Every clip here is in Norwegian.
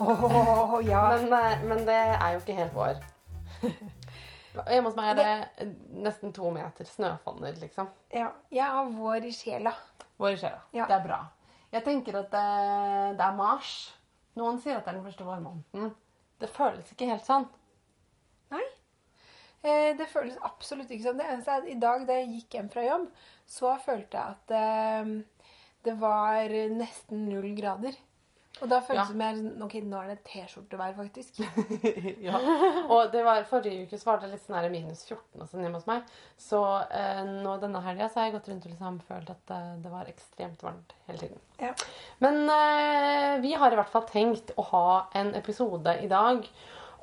Åh, ja. Men, eh, men det er jo ikke helt vår. Hjemme hos meg er det nesten to meter snøfonner, liksom. ja. Jeg har vår i sjela. Vår i sjela. Ja. Det er bra. Jeg tenker at det, det er mars. Noen sier at det er den første vårmåneden. Det føles ikke helt sånn. Nei. Eh, det føles absolutt ikke sånn. Det eneste er at i dag da jeg gikk hjem fra jobb, så følte jeg at eh, det var nesten null grader. Og da føltes Ja. det mer, jeg Ok, nå er det T-skjortevær, faktisk. ja. Og det var, forrige uke så var det litt sånn her minus 14 og sånn hjemme hos meg. Så eh, nå denne helga så har jeg gått rundt og liksom følt at eh, det var ekstremt varmt hele tiden. Ja. Men eh, vi har i hvert fall tenkt å ha en episode i dag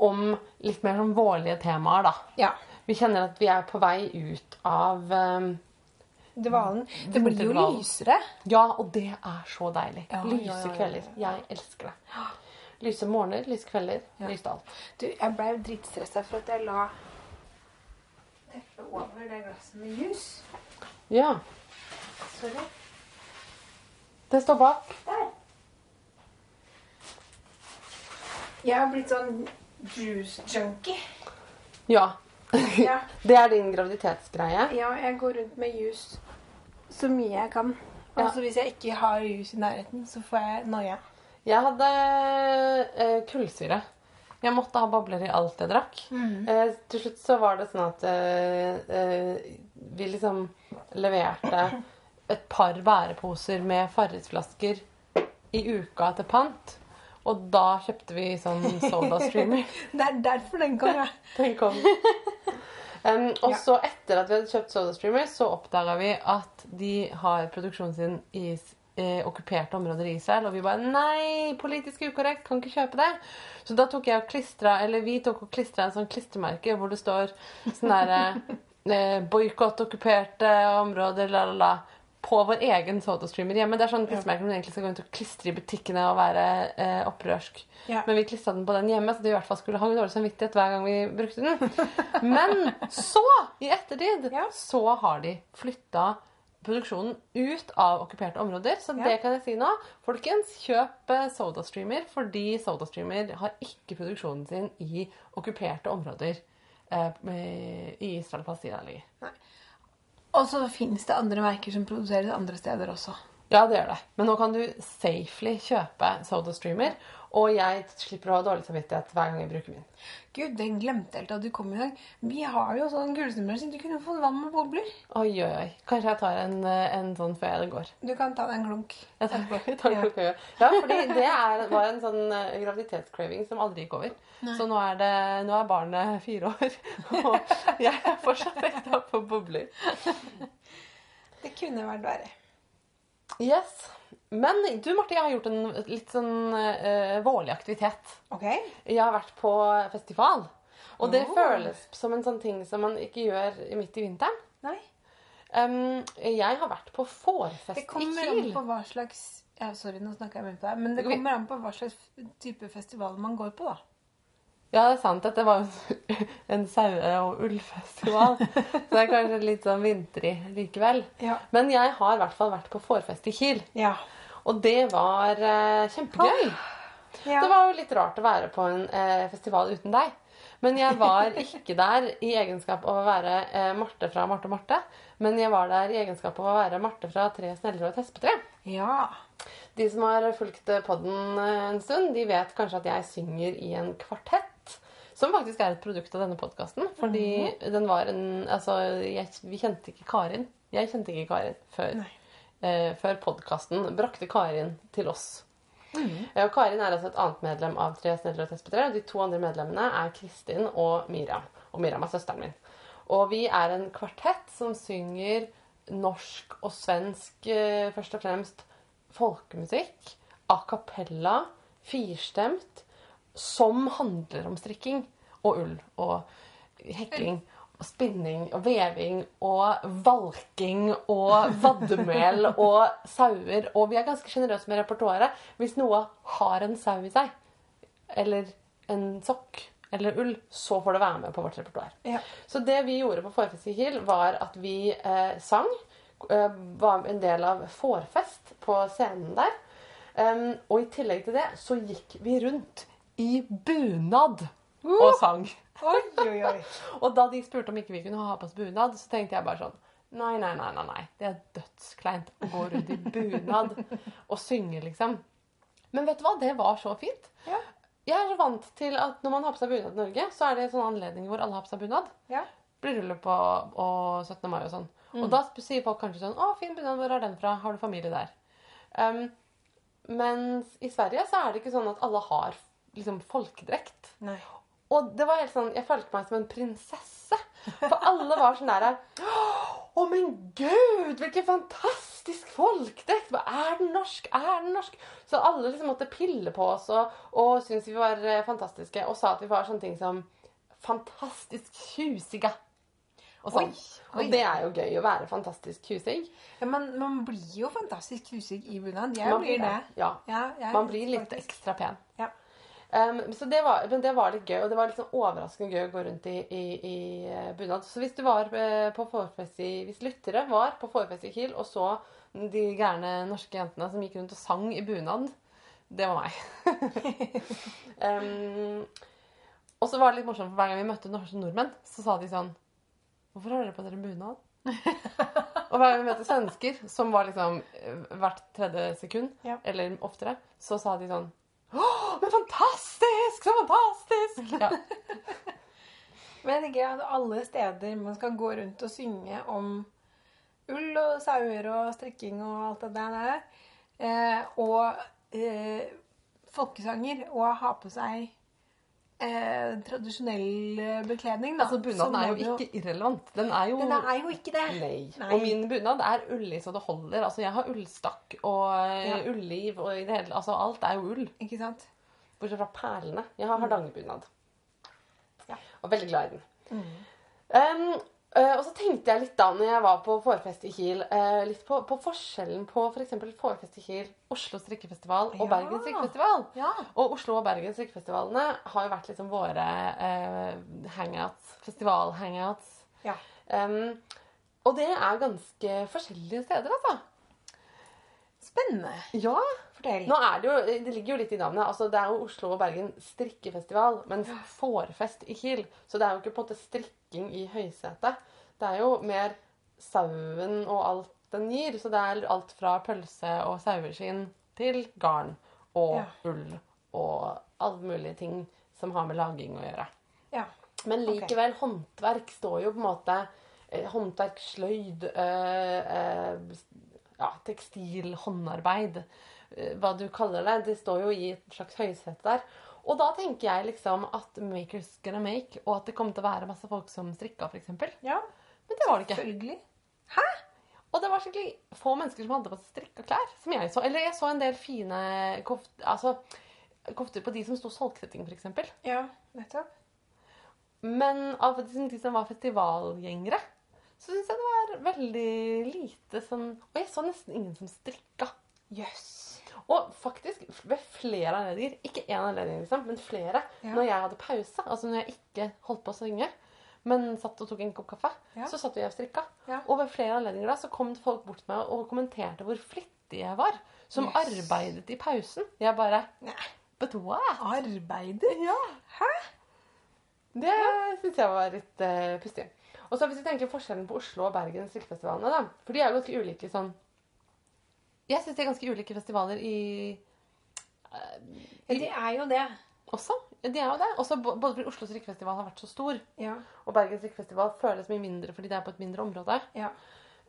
om litt mer sånn vårlige temaer, da. ja. Vi kjenner at vi er på vei ut av eh, Dvalen. Det blir jo lysere. Ja, og det er så deilig. Lyse kvelder. Jeg elsker det. Lyse morgener, lyse kvelder, lyst alt. Du, jeg ble dritstressa for at jeg la teppet over det glasset med jus. Ja. Sorry. Det står bak. Der. Jeg har blitt sånn juice junkie. Ja. Ja. Det er din graviditetsgreie. ja, jeg går rundt med juice så mye jeg kan. Ja. Altså Hvis jeg ikke har juice i nærheten, så får jeg noia. Jeg hadde eh, kullsyre. Jeg måtte ha bobler i alt jeg drakk. Eh, til slutt så var det sånn at eh, eh, vi liksom leverte et par bæreposer med Farris-flasker i uka til pant. Og da kjøpte vi sånn Soda Streamer. Det er derfor den kom. Ja. Den kom. Um, og Ja. så etter at vi hadde kjøpt SodaStreamer, så oppdaga vi at de har produksjonen sin i eh, okkuperte områder i Israel. Og vi bare Nei, politisk ukorrekt, kan ikke kjøpe det. Så da tok jeg og klistra, eller vi tok og klistra en sånn klistremerke hvor det står sånn derre eh, Boikott okkuperte områder, la, la, la. På vår egen SodaStreamer hjemme. Det er sånn klistremerker man egentlig skal gå rundt og klistre i butikkene og være eh, opprørsk. Ja. Men vi klistra den på den hjemme, så det i hvert fall skulle ha dårlig samvittighet hver gang vi brukte den. Men så, i ettertid, Ja. så har de flytta produksjonen ut av okkuperte områder. Så Ja. det kan jeg si nå. Folkens, kjøp eh, SodaStreamer, fordi SodaStreamer har ikke produksjonen sin i okkuperte områder eh, i Israel-Palestina lenger. Og så fins det andre merker som produseres andre steder også. Ja, det gjør det. Men nå kan du safely kjøpe SodaStreamer, og jeg slipper å ha dårlig samvittighet hver gang jeg bruker min. Gud, den glemte helt at du kom i dag. Vi har jo sånn siden Du kunne fått vann med bobler. Oi, oi, oi. Kanskje jeg tar en, eh, en sånn før jeg går. Du kan ta deg en klunk. Jeg tar, jeg tar Ja. klokka, ja. ja, fordi det er, var en sånn eh, graviditetscraving som aldri gikk over. Så nå er, det, nå er barnet fire år, og jeg er fortsatt vekta på bobler. Det kunne vært verre. Yes. Men du, Marte, jeg har gjort en litt sånn uh, vårlig aktivitet. Ok? Jeg har vært på festival. Og det oh. føles som en sånn ting som man ikke gjør midt i vinteren. Nei. Um, jeg har vært på fårfest Det kommer an på hva slags ja, Sorry, nå snakker jeg mye på deg. Men det kommer an på hva slags type festival man går på, da. Ja, det er sant. Dette var en saue- og ullfestival. Så det er kanskje litt sånn vintrig likevel. Ja. Men jeg har i hvert fall vært på fårfest i Kiel. Ja. Og det var eh, kjempegøy. ja. Det var jo litt rart å være på en eh, festival uten deg. Men jeg var ikke der i egenskap av å være eh, Marte fra Marte og Marte. Men jeg var der i egenskap av å være Marte fra Tre sneller og et hespetre. ja. De som har fulgt podden en stund, de vet kanskje at jeg synger i en kvartett. Som faktisk er et produkt av denne podkasten. Fordi den var en Altså, jeg, vi kjente ikke Karin. Jeg kjente ikke Karin før, eh, før podkasten brakte Karin til oss. Eh, Og Karin er altså et annet medlem av Tre snedler og tespetre. Og de to andre medlemmene er Kristin og Miriam. Og Miriam er søsteren min. Og vi er en kvartett som synger norsk og svensk, eh, først og fremst folkemusikk, a cappella, firstemt, som handler om strikking og ull og hekling og spinning og veving og valking og vaddemel og sauer. Og vi er ganske sjenerøse med repertoaret. Hvis noe har en sau i seg, eller en sokk eller ull, så får det være med på vårt repertoar. Ja. Så det vi gjorde på Fårfest i Kiel, var at vi eh, sang. Eh, var en del av Fårfest på scenen der. Um, og i tillegg til det så gikk vi rundt i bunad og sang. Oi, oi, oi. Og da de spurte om ikke vi kunne ha på oss bunad, så tenkte jeg bare sånn Nei, nei, nei, nei, nei. det er dødskleint å gå rundt i bunad og synge, liksom. Men vet du hva? Det var så fint. Ja. Jeg er så vant til at når man har på seg bunad i Norge, så er det en sånn anledning hvor alle har på seg bunad. Ja. Bryllup og, og 17. mai og sånn. Og da sier folk kanskje sånn 'Å, fin bunad. Hvor er den fra? Har du familie der?' Um, mens i Sverige så er det ikke sånn at alle har liksom folkedrekt. Nei. Og det var helt sånn, jeg følte meg som en prinsesse. For alle var sånn der Å, men gud, hvilken fantastisk folkedrekt! Hva Er den norsk? Er den norsk? Så alle liksom måtte pille på oss og, og syntes vi var eh, fantastiske. Og sa at vi var sånne ting som fantastisk tjusiga. Og, sånn. Oi, oi. og det er jo gøy å være fantastisk tjusig. Ja, men man blir jo fantastisk husig i bunad. Jeg Man blir det. Ja, Ja, man blir litt faktisk. ekstra pen. Ja. Um, så det var, men det var litt gøy, og det var litt sånn overraskende gøy å gå rundt i, i, i eh, bunad. Så hvis du var eh, på forfest i, hvis lyttere var på forfest i Kiel og så de gærne norske jentene som gikk rundt og sang i bunad, det var meg. um, og så var det litt morsomt, for hver gang vi møtte norske nordmenn, så sa de sånn Hvorfor har dere på dere bunad? og hver gang vi møtte svensker, som var liksom eh, hvert tredje sekund, Ja. eller oftere, så sa de sånn Å, er fantastisk! Så fantastisk! Ja. Men tenker at alle steder man skal gå rundt og synge om ull og sauer og strikking og alt det der, eh, og eh, folkesanger, og ha på seg eh, tradisjonell eh, bekledning, da. Altså, så bunaden er jo ikke irrelevant. Den er jo Den er jo ikke det. Nei. Nei. Og min bunad er ullig så det holder. Altså, jeg har ullstakk og eh, Ja. ulliv og i det hele Altså, alt er jo ull. Ikke sant? Bortsett fra perlene. Jeg har hardangerbunad. Ja. Og veldig glad i den. Um, eh, og så tenkte jeg litt da når jeg var på Fårfest i Kiel, uh, litt på, på forskjellen på f.eks. For Fårfest i Kiel, Oslo strikkefestival og Ja. Bergen strikkefestival. Ja. Og Oslo og Bergen strikkefestivalene har jo vært liksom våre uh, hangouts, festival-hangouts. Ja. Um, og det er ganske forskjellige steder, altså. Spennende. Ja, Fortell. nå er det jo, det ligger jo litt i navnet. altså Det er jo Oslo og Bergen strikkefestival, men fårfest i Kiel. Så det er jo ikke på en måte strikking i høysetet. Det er jo mer sauen og alt den gir. Så det er alt fra pølse og saueskinn til garn og Ja. ull og alle mulige ting som har med laging å gjøre. Ja. Men likevel, håndverk står jo på en måte eh, Håndverk, sløyd, øh, øh, ja, tekstil, håndarbeid, eh, hva du kaller det. Det står jo i et slags høysete der. Og da tenker jeg liksom at makers gonna make, og at det kommer til å være masse folk som strikka, f.eks. Men ja. det var det ikke. Selvfølgelig. Og det var skikkelig få mennesker som hadde på seg strikka klær. Som jeg så. Eller jeg så en del fine kofter, altså, kofter på de som sto solgsetting, f.eks. Ja, nettopp. Men av de, de som var festivalgjengere, så syns jeg det var veldig lite sånn Og jeg så nesten ingen som strikka. Jøss. Og faktisk ved flere anledninger, ikke én anledning, liksom, men flere, Ja. når jeg hadde pause, altså når jeg ikke holdt på å synge, men satt og tok en kopp kaffe, Ja. så satt vi og strikka. Ja. Og ved flere anledninger da, så kom folk bort til meg og kommenterte hvor flittig jeg var, som Yes. arbeidet i pausen. Jeg bare. But what? Arbeider? Ja. Hæ? Det syns jeg var litt uh, pussig. Og så hvis vi tenker forskjellen på Oslo og Bergen strikkefestivalene, da. For de er jo ganske ulike sånn Jeg syns de er ganske ulike festivaler i eh, Ja, de er jo det. også. De er jo det. Også både fordi Oslo strikkefestival har vært så stor, Ja. og Bergen strikkefestival føles mye mindre fordi det er på et mindre område. Ja.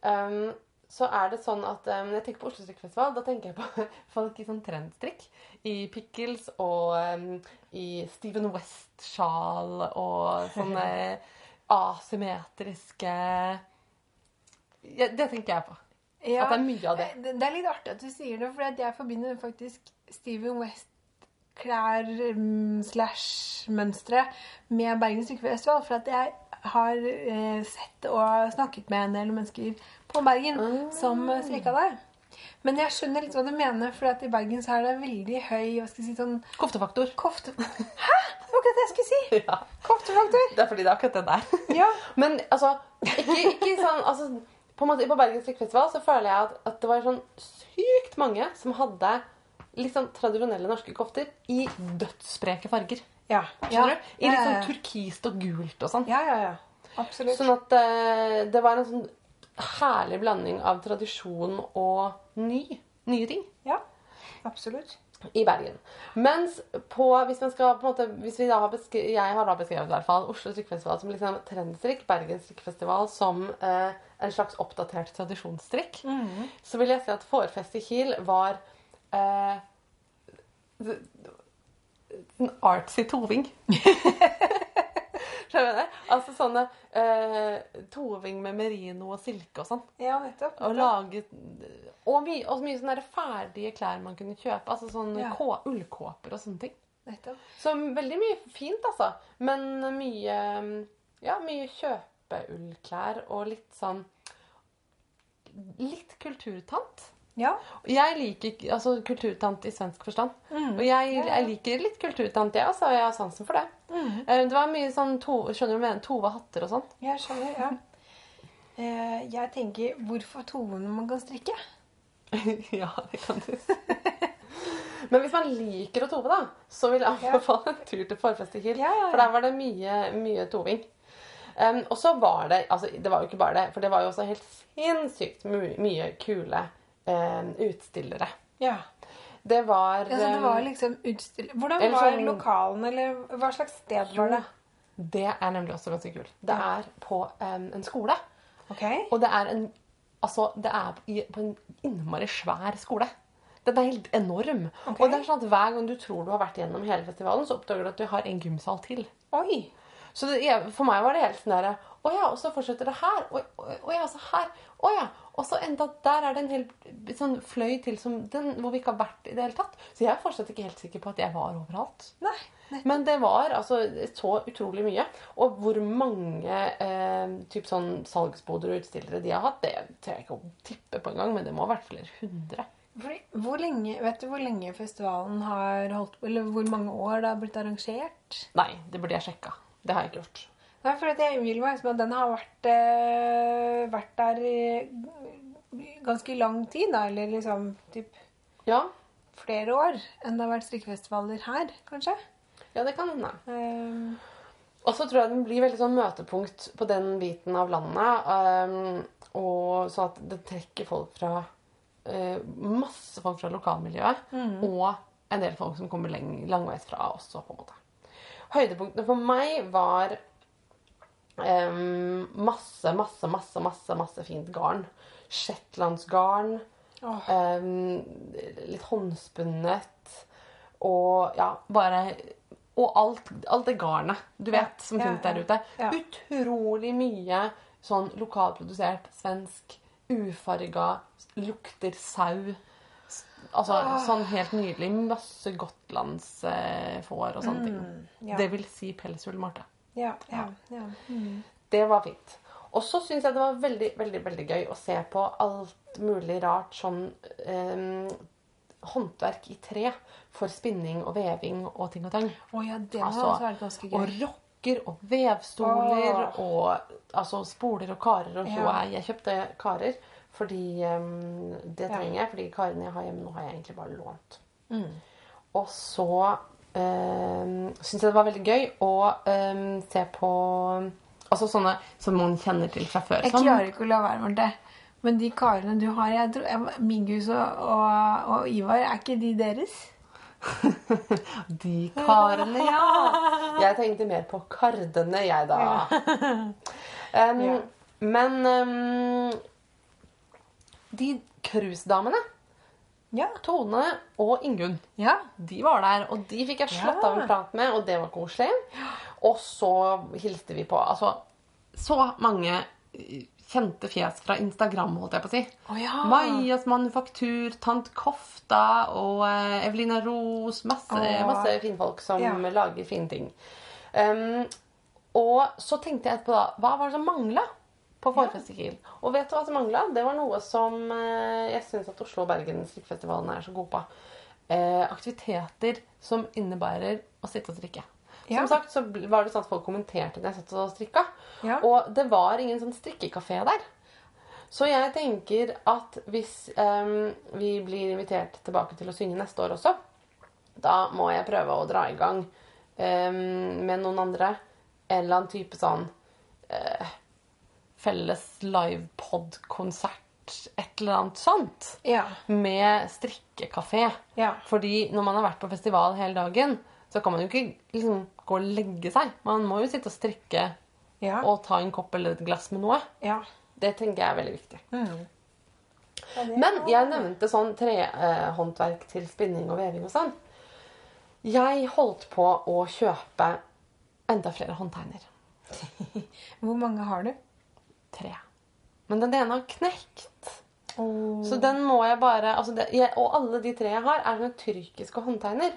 Um, så er det sånn at um, Når jeg tenker på Oslo strikkefestival, da tenker jeg på folk i sånn trendstrikk. I pickles og um, i Steven West-sjal og sånne asymmetriske ja, Det tenker jeg på. Ja. At det er mye av det. Det det er litt artig at du sier det, for jeg forbinder faktisk Steven West-klær mm, slash mønstre med Bergen strikkefestival. For at jeg har eh, sett og snakket med en del mennesker på Bergen som eh, strikka der. Men jeg skjønner litt hva du mener, for at i Bergen så er det veldig høy hva skal jeg si, sånn Koftefaktor. kofte... Hæ?! Det var akkurat det jeg skulle si! Ja. Koftefaktor. Det er fordi det er akkurat det der. Ja. Men altså, ikke, ikke sånn altså, på, måte, på Bergen strikkfestival så føler jeg at, at det var sånn sykt mange som hadde litt sånn tradisjonelle norske kofter i dødsspreke farger. Ja. Skjønner du? I litt sånn turkist og gult og sånn. Ja, ja, ja. Absolutt. Sånn at uh, det var en sånn herlig blanding av tradisjon og ny. Nye ting Ja, absolutt. i Bergen. Mens på, hvis man skal på måte, hvis vi da har beskrevet, Jeg har da beskrevet i hvert fall Oslo strikkefestival som liksom trendstrikk, Bergen strikkefestival som eh, en slags oppdatert tradisjonsstrikk. mm. Så vil jeg si at Fårfest i Kiel var eh, en artsy toving. Skjønner du det? Altså sånne eh, toving med merino og silke og sånn. Ja, nettopp. Og lage, Og mye, og mye sånne ferdige klær man kunne kjøpe. Altså sånne Ja. ullkåper og sånne ting. nettopp. Så veldig mye fint, altså. Men mye Ja, mye kjøpeullklær og litt sånn Litt kulturtant. Ja. Jeg liker altså, kulturtant i svensk forstand. Mm. Og jeg, jeg liker litt kulturtant, jeg også. og Jeg har sansen for det. Mm. Eh, Det var mye sånn to, skjønner du mener? Tove hatter og sånn. Jeg skjønner, ja. Eh, jeg tenker hvorfor Tove når man kan strikke? ja, det kan du. Men hvis man liker å tove, da, så vil jeg anbefale en tur til Forfestekil. Ja, ja, ja. For der var det mye, mye toving. Um, og så var det altså Det var jo ikke bare det, for det var jo også helt sinnssykt my mye kule um, utstillere. Ja. Det var ja så det var liksom utstill... Hvordan var sånn- lokalen, eller hva slags sted var det? Det er nemlig også ganske kult. Det er på um, en skole. Ok. Og det er en Altså, det er på en innmari svær skole. Den er helt enorm. Ok. Og det er sånn at hver gang du tror du har vært gjennom hele festivalen, så oppdager du at du har en gymsal til. Oi. Så det, for meg var det helt sånn derre Å ja, og så fortsetter det her. Å ja, så her. Å ja. Og så enda der er det en hel sånn fløy til som den, hvor vi ikke har vært i det hele tatt. Så jeg er fortsatt ikke helt sikker på at jeg var overalt. Nei. nei. Men det var altså så utrolig mye. Og hvor mange eh, typ sånn salgsboder og utstillere de har hatt, det tør jeg ikke å tippe på engang, men det må ha vært flere hundre. Fordi, hvor lenge, vet du hvor lenge festivalen har holdt på, eller hvor mange år det har blitt arrangert? Nei, det burde jeg sjekka. Det har jeg ikke gjort. Nei, for jeg innbiller meg at den har vært, eh, vært der i ganske lang tid, da, eller liksom typ Ja, flere år enn det har vært strikkefestivaler her, kanskje. ja det kan hende. Um, Og så tror jeg den blir veldig sånn møtepunkt på den biten av landet. Um, og så at det trekker folk fra eh, Masse folk fra lokalmiljøet. Og en del folk som kommer leng, langveis fra også, på en måte. Høydepunktene for meg var um, masse, masse, masse, masse, masse fint garn. Shetlandsgarn. Oh. Um, litt håndspunnet. Og ja, bare Og alt, alt det garnet du vet som ja, finnes der ute. ja. Utrolig mye sånn lokalprodusert, svensk, ufarga, lukter sau. Altså sånn helt nydelig. Masse gotlandsfår og sånne ting. Mm, ja. Det vil si pelshull, Marte. ja, ja, ja. Mm. Det var fint. Og så syns jeg det var veldig veldig, veldig gøy å se på alt mulig rart sånn eh, håndverk i tre for spinning og veving og ting og tang. Oh, ja, det Altså, også vært ganske Og gøy. rokker og vevstoler oh. og altså spoler og karer og tjoei. Jeg kjøpte karer fordi um, det trenger jeg, fordi karene jeg har hjemme nå, har jeg egentlig bare lånt. Mm. Og så um, syns jeg det var veldig gøy å um, se på Altså sånne som man kjenner til fra før. Jeg klarer ikke å la være med det. Men de karene du har jeg tror, jeg, Mingus og, og, og Ivar, er ikke de deres? de karene, ja. Jeg tenkte mer på kardene, jeg, da. Um, Ja. Men um, de cruisedamene, Ja. Tone og Ingunn, Ja. de var der. Og de fikk jeg slått Ja. av en prat med, og det var koselig. Og så hilste vi på altså, så mange eh, kjente fjes fra Instagram, holdt jeg på å si. Oh, ja. Majas Manufaktur, Tant Kofta og eh, Evelina Ros. Masse, oh. masse finfolk som Ja. lager fine ting. Um, og så tenkte jeg etterpå da, hva var det som mangla på Forfest Ja. Og vet du hva som mangla? Det var noe som eh, jeg syns at Oslo og Bergen strikkefestivalen er så gode på. Eh, aktiviteter som innebærer å sitte og strikke. Ja. Som sagt så var det sånn at folk kommenterte når jeg satt og strikka. Ja. Og det var ingen sånn strikkekafé der. Så jeg tenker at hvis um, vi blir invitert tilbake til å synge neste år også, da må jeg prøve å dra i gang um, med noen andre en eller annen type sånn eh, felles livepod-konsert, et eller annet sånt. Ja. Med strikkekafé. Ja. Fordi når man har vært på festival hele dagen, så kan man jo ikke liksom gå og legge seg. Man må jo sitte og strikke Ja. og ta en kopp eller et glass med noe. ja. Det tenker jeg er veldig viktig. Mm. Men jeg nevnte sånn trehåndverk til spinning og veving og sånn. Jeg holdt på å kjøpe enda flere håndtegner. Hvor mange har du? Tre. Men den ene har knekt. Oh. Så den må jeg bare altså det, jeg, Og alle de tre jeg har, er sånne tyrkiske håndtegner.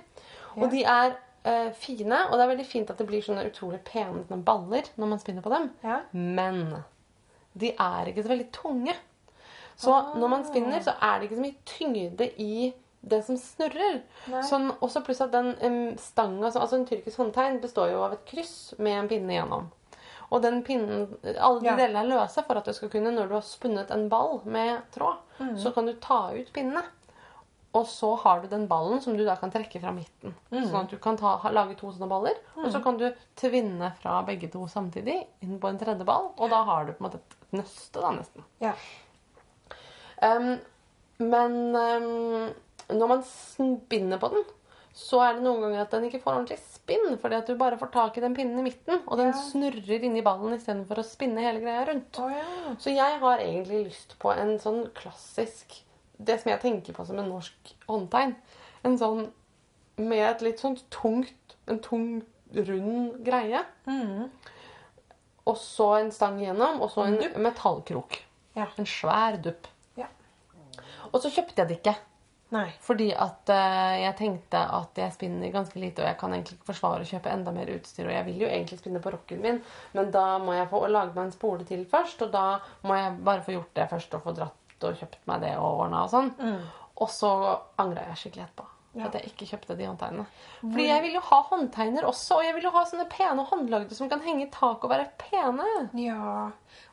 Ja. Og de er eh, fine, og det er veldig fint at det blir sånne utrolig pene sånne baller når man spinner på dem. Ja. Men de er ikke så veldig tunge. Så oh. når man spinner, så er det ikke så mye tyngde i det som snurrer. Sånn, også pluss at den um, stanga så- Altså en tyrkisk håndtegn består jo av et kryss med en pinne igjennom. Og den pinnen Alle de Ja. delene er løse for at du skal kunne, når du har spunnet en ball med tråd, Mm. så kan du ta ut pinnene. Og så har du den ballen som du da kan trekke fra midten. Mm. Sånn at du kan ta, lage to sånne baller. Og så kan du tvinne fra begge to samtidig inn på en tredje ball. Og da har du på en måte et nøste, da, nesten. Ja. Um, men um, når man spinner på den, så er det noen ganger at den ikke får ordentlig spinn. Fordi at du bare får tak i den pinnen i midten, og den Ja. snurrer inni ballen istedenfor å spinne hele greia rundt. Oh, ja. Så jeg har egentlig lyst på en sånn klassisk Det som jeg tenker på som en norsk håndtegn. En sånn med et litt sånn tungt En tung, rund greie. Mm. Og så en stang igjennom, og så en en metallkrok. Ja. En svær dupp. Ja. Og så kjøpte jeg det ikke. Nei. Fordi at uh, jeg tenkte at jeg spinner ganske lite, og jeg kan egentlig ikke forsvare å kjøpe enda mer utstyr. Og jeg vil jo egentlig spinne på rocken min, men da må jeg få lage meg en spole til først. Og da må jeg bare få gjort det først, og få dratt og kjøpt meg det og ordna og sånn. Mm. Og så angra jeg skikkelig etterpå. Ja. at jeg ikke kjøpte de håndtegnene. Fordi jeg vil jo ha håndtegner også, og jeg vil jo ha sånne pene håndlagde som kan henge i taket og være pene. Ja.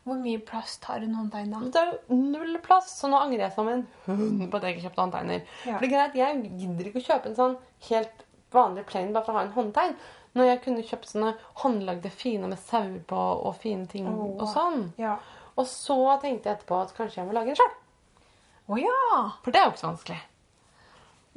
Hvor mye plass tar en håndtegn, da? Det er jo null plass, så nå angrer jeg som en hund på at jeg ikke kjøpte håndtegner. Ja. For det er greit, Jeg gidder ikke å kjøpe en sånn helt vanlig plain bare for å ha en håndtegn. Når jeg kunne kjøpt sånne håndlagde fine med sauer på og fine ting oh. og sånn. Ja. Og så tenkte jeg etterpå at kanskje jeg må lage en sjøl. Å ja! For det er jo ikke så vanskelig.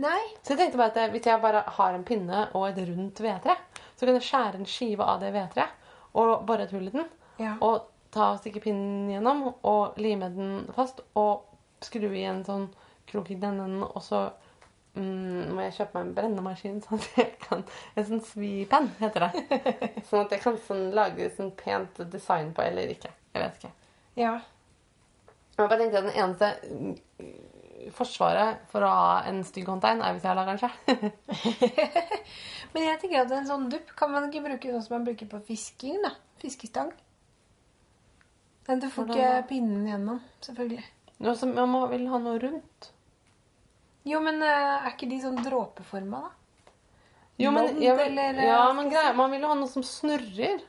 Nei. Så jeg tenkte bare at hvis jeg bare har en pinne og et rundt vedtre, så kan jeg skjære en skive av det vedtreet og bore et hull i den. Ja. Og ta og stikke pinnen gjennom og lime den fast. Og skru i en sånn krok i den enden, og så mm, må jeg kjøpe meg en brennemaskin. Sånn at jeg kan, en sånn svipenn, heter det. Sånn at jeg kan sånn, lage sånn pent design på, eller ikke. Jeg vet ikke. Ja. Jeg bare tenkte at den eneste forsvaret for å ha en stygg håndtegn er hvis jeg har laga den. Men jeg tenker at en sånn dupp kan man ikke bruke sånn som man bruker på fisking, da. Fiskestang. Men du får ikke pinnen gjennom, selvfølgelig. Nå som Man vel ha noe rundt. Jo, men eh, er ikke de sånn dråpeforma, da? Jo, men, jeg vil, eller, eh, ja, men greia, man vil jo ha noe som snurrer.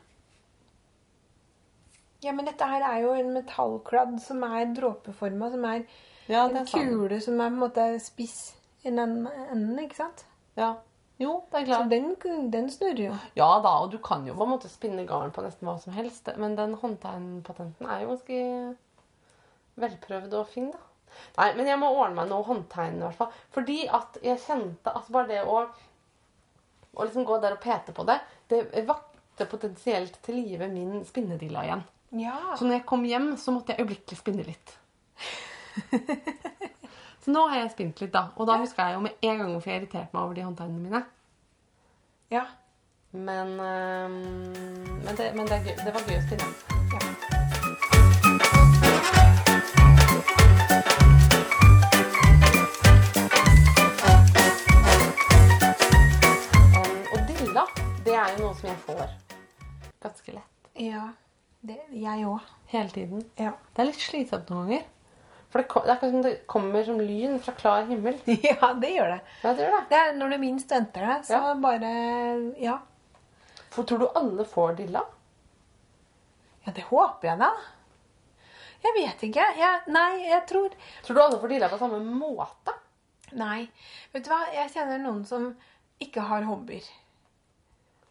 Ja, men dette her er jo en metallkladd som er dråpeforma, som er Ja, det er sant. kule som er på en måte spiss i den enden, ikke sant? Ja. Jo, det er Så klart. den, den snurrer jo. Ja da, og du kan jo på en måte spinne garn på nesten hva som helst. Men den håndtegnpatenten er jo ganske velprøvd og fin, da. Nei, men jeg må ordne meg noe håndtegn i hvert fall. Fordi at jeg kjente at bare det å, å liksom gå der og pete på det, det vakte potensielt til live min spinnedilla igjen. Ja. Så når jeg kom hjem, så måtte jeg øyeblikkelig spinne litt. så nå har jeg spint litt, da. Og da huska jeg jo med en gang hvorfor jeg irriterte meg over de håndtegnene mine. Ja. Men, um, men, det, men det, er gøy, det var gøy å spille ja. Og dilla, det er jo noe som jeg får ganske lett. Ja. Det, jeg òg. Hele tiden. Ja. Det er litt slitsomt noen ganger. For det, det er akkurat som det kommer som lyn fra klar himmel. ja, det gjør det. Ja, det gjør det. Det er når du minst venter det, så Ja. bare Ja. For tror du alle får dilla? Ja, det håper jeg da. Jeg vet ikke. Jeg, nei, jeg tror Tror du alle får dilla på samme måte? Nei. Vet du hva? Jeg kjenner noen som ikke har hobbyer.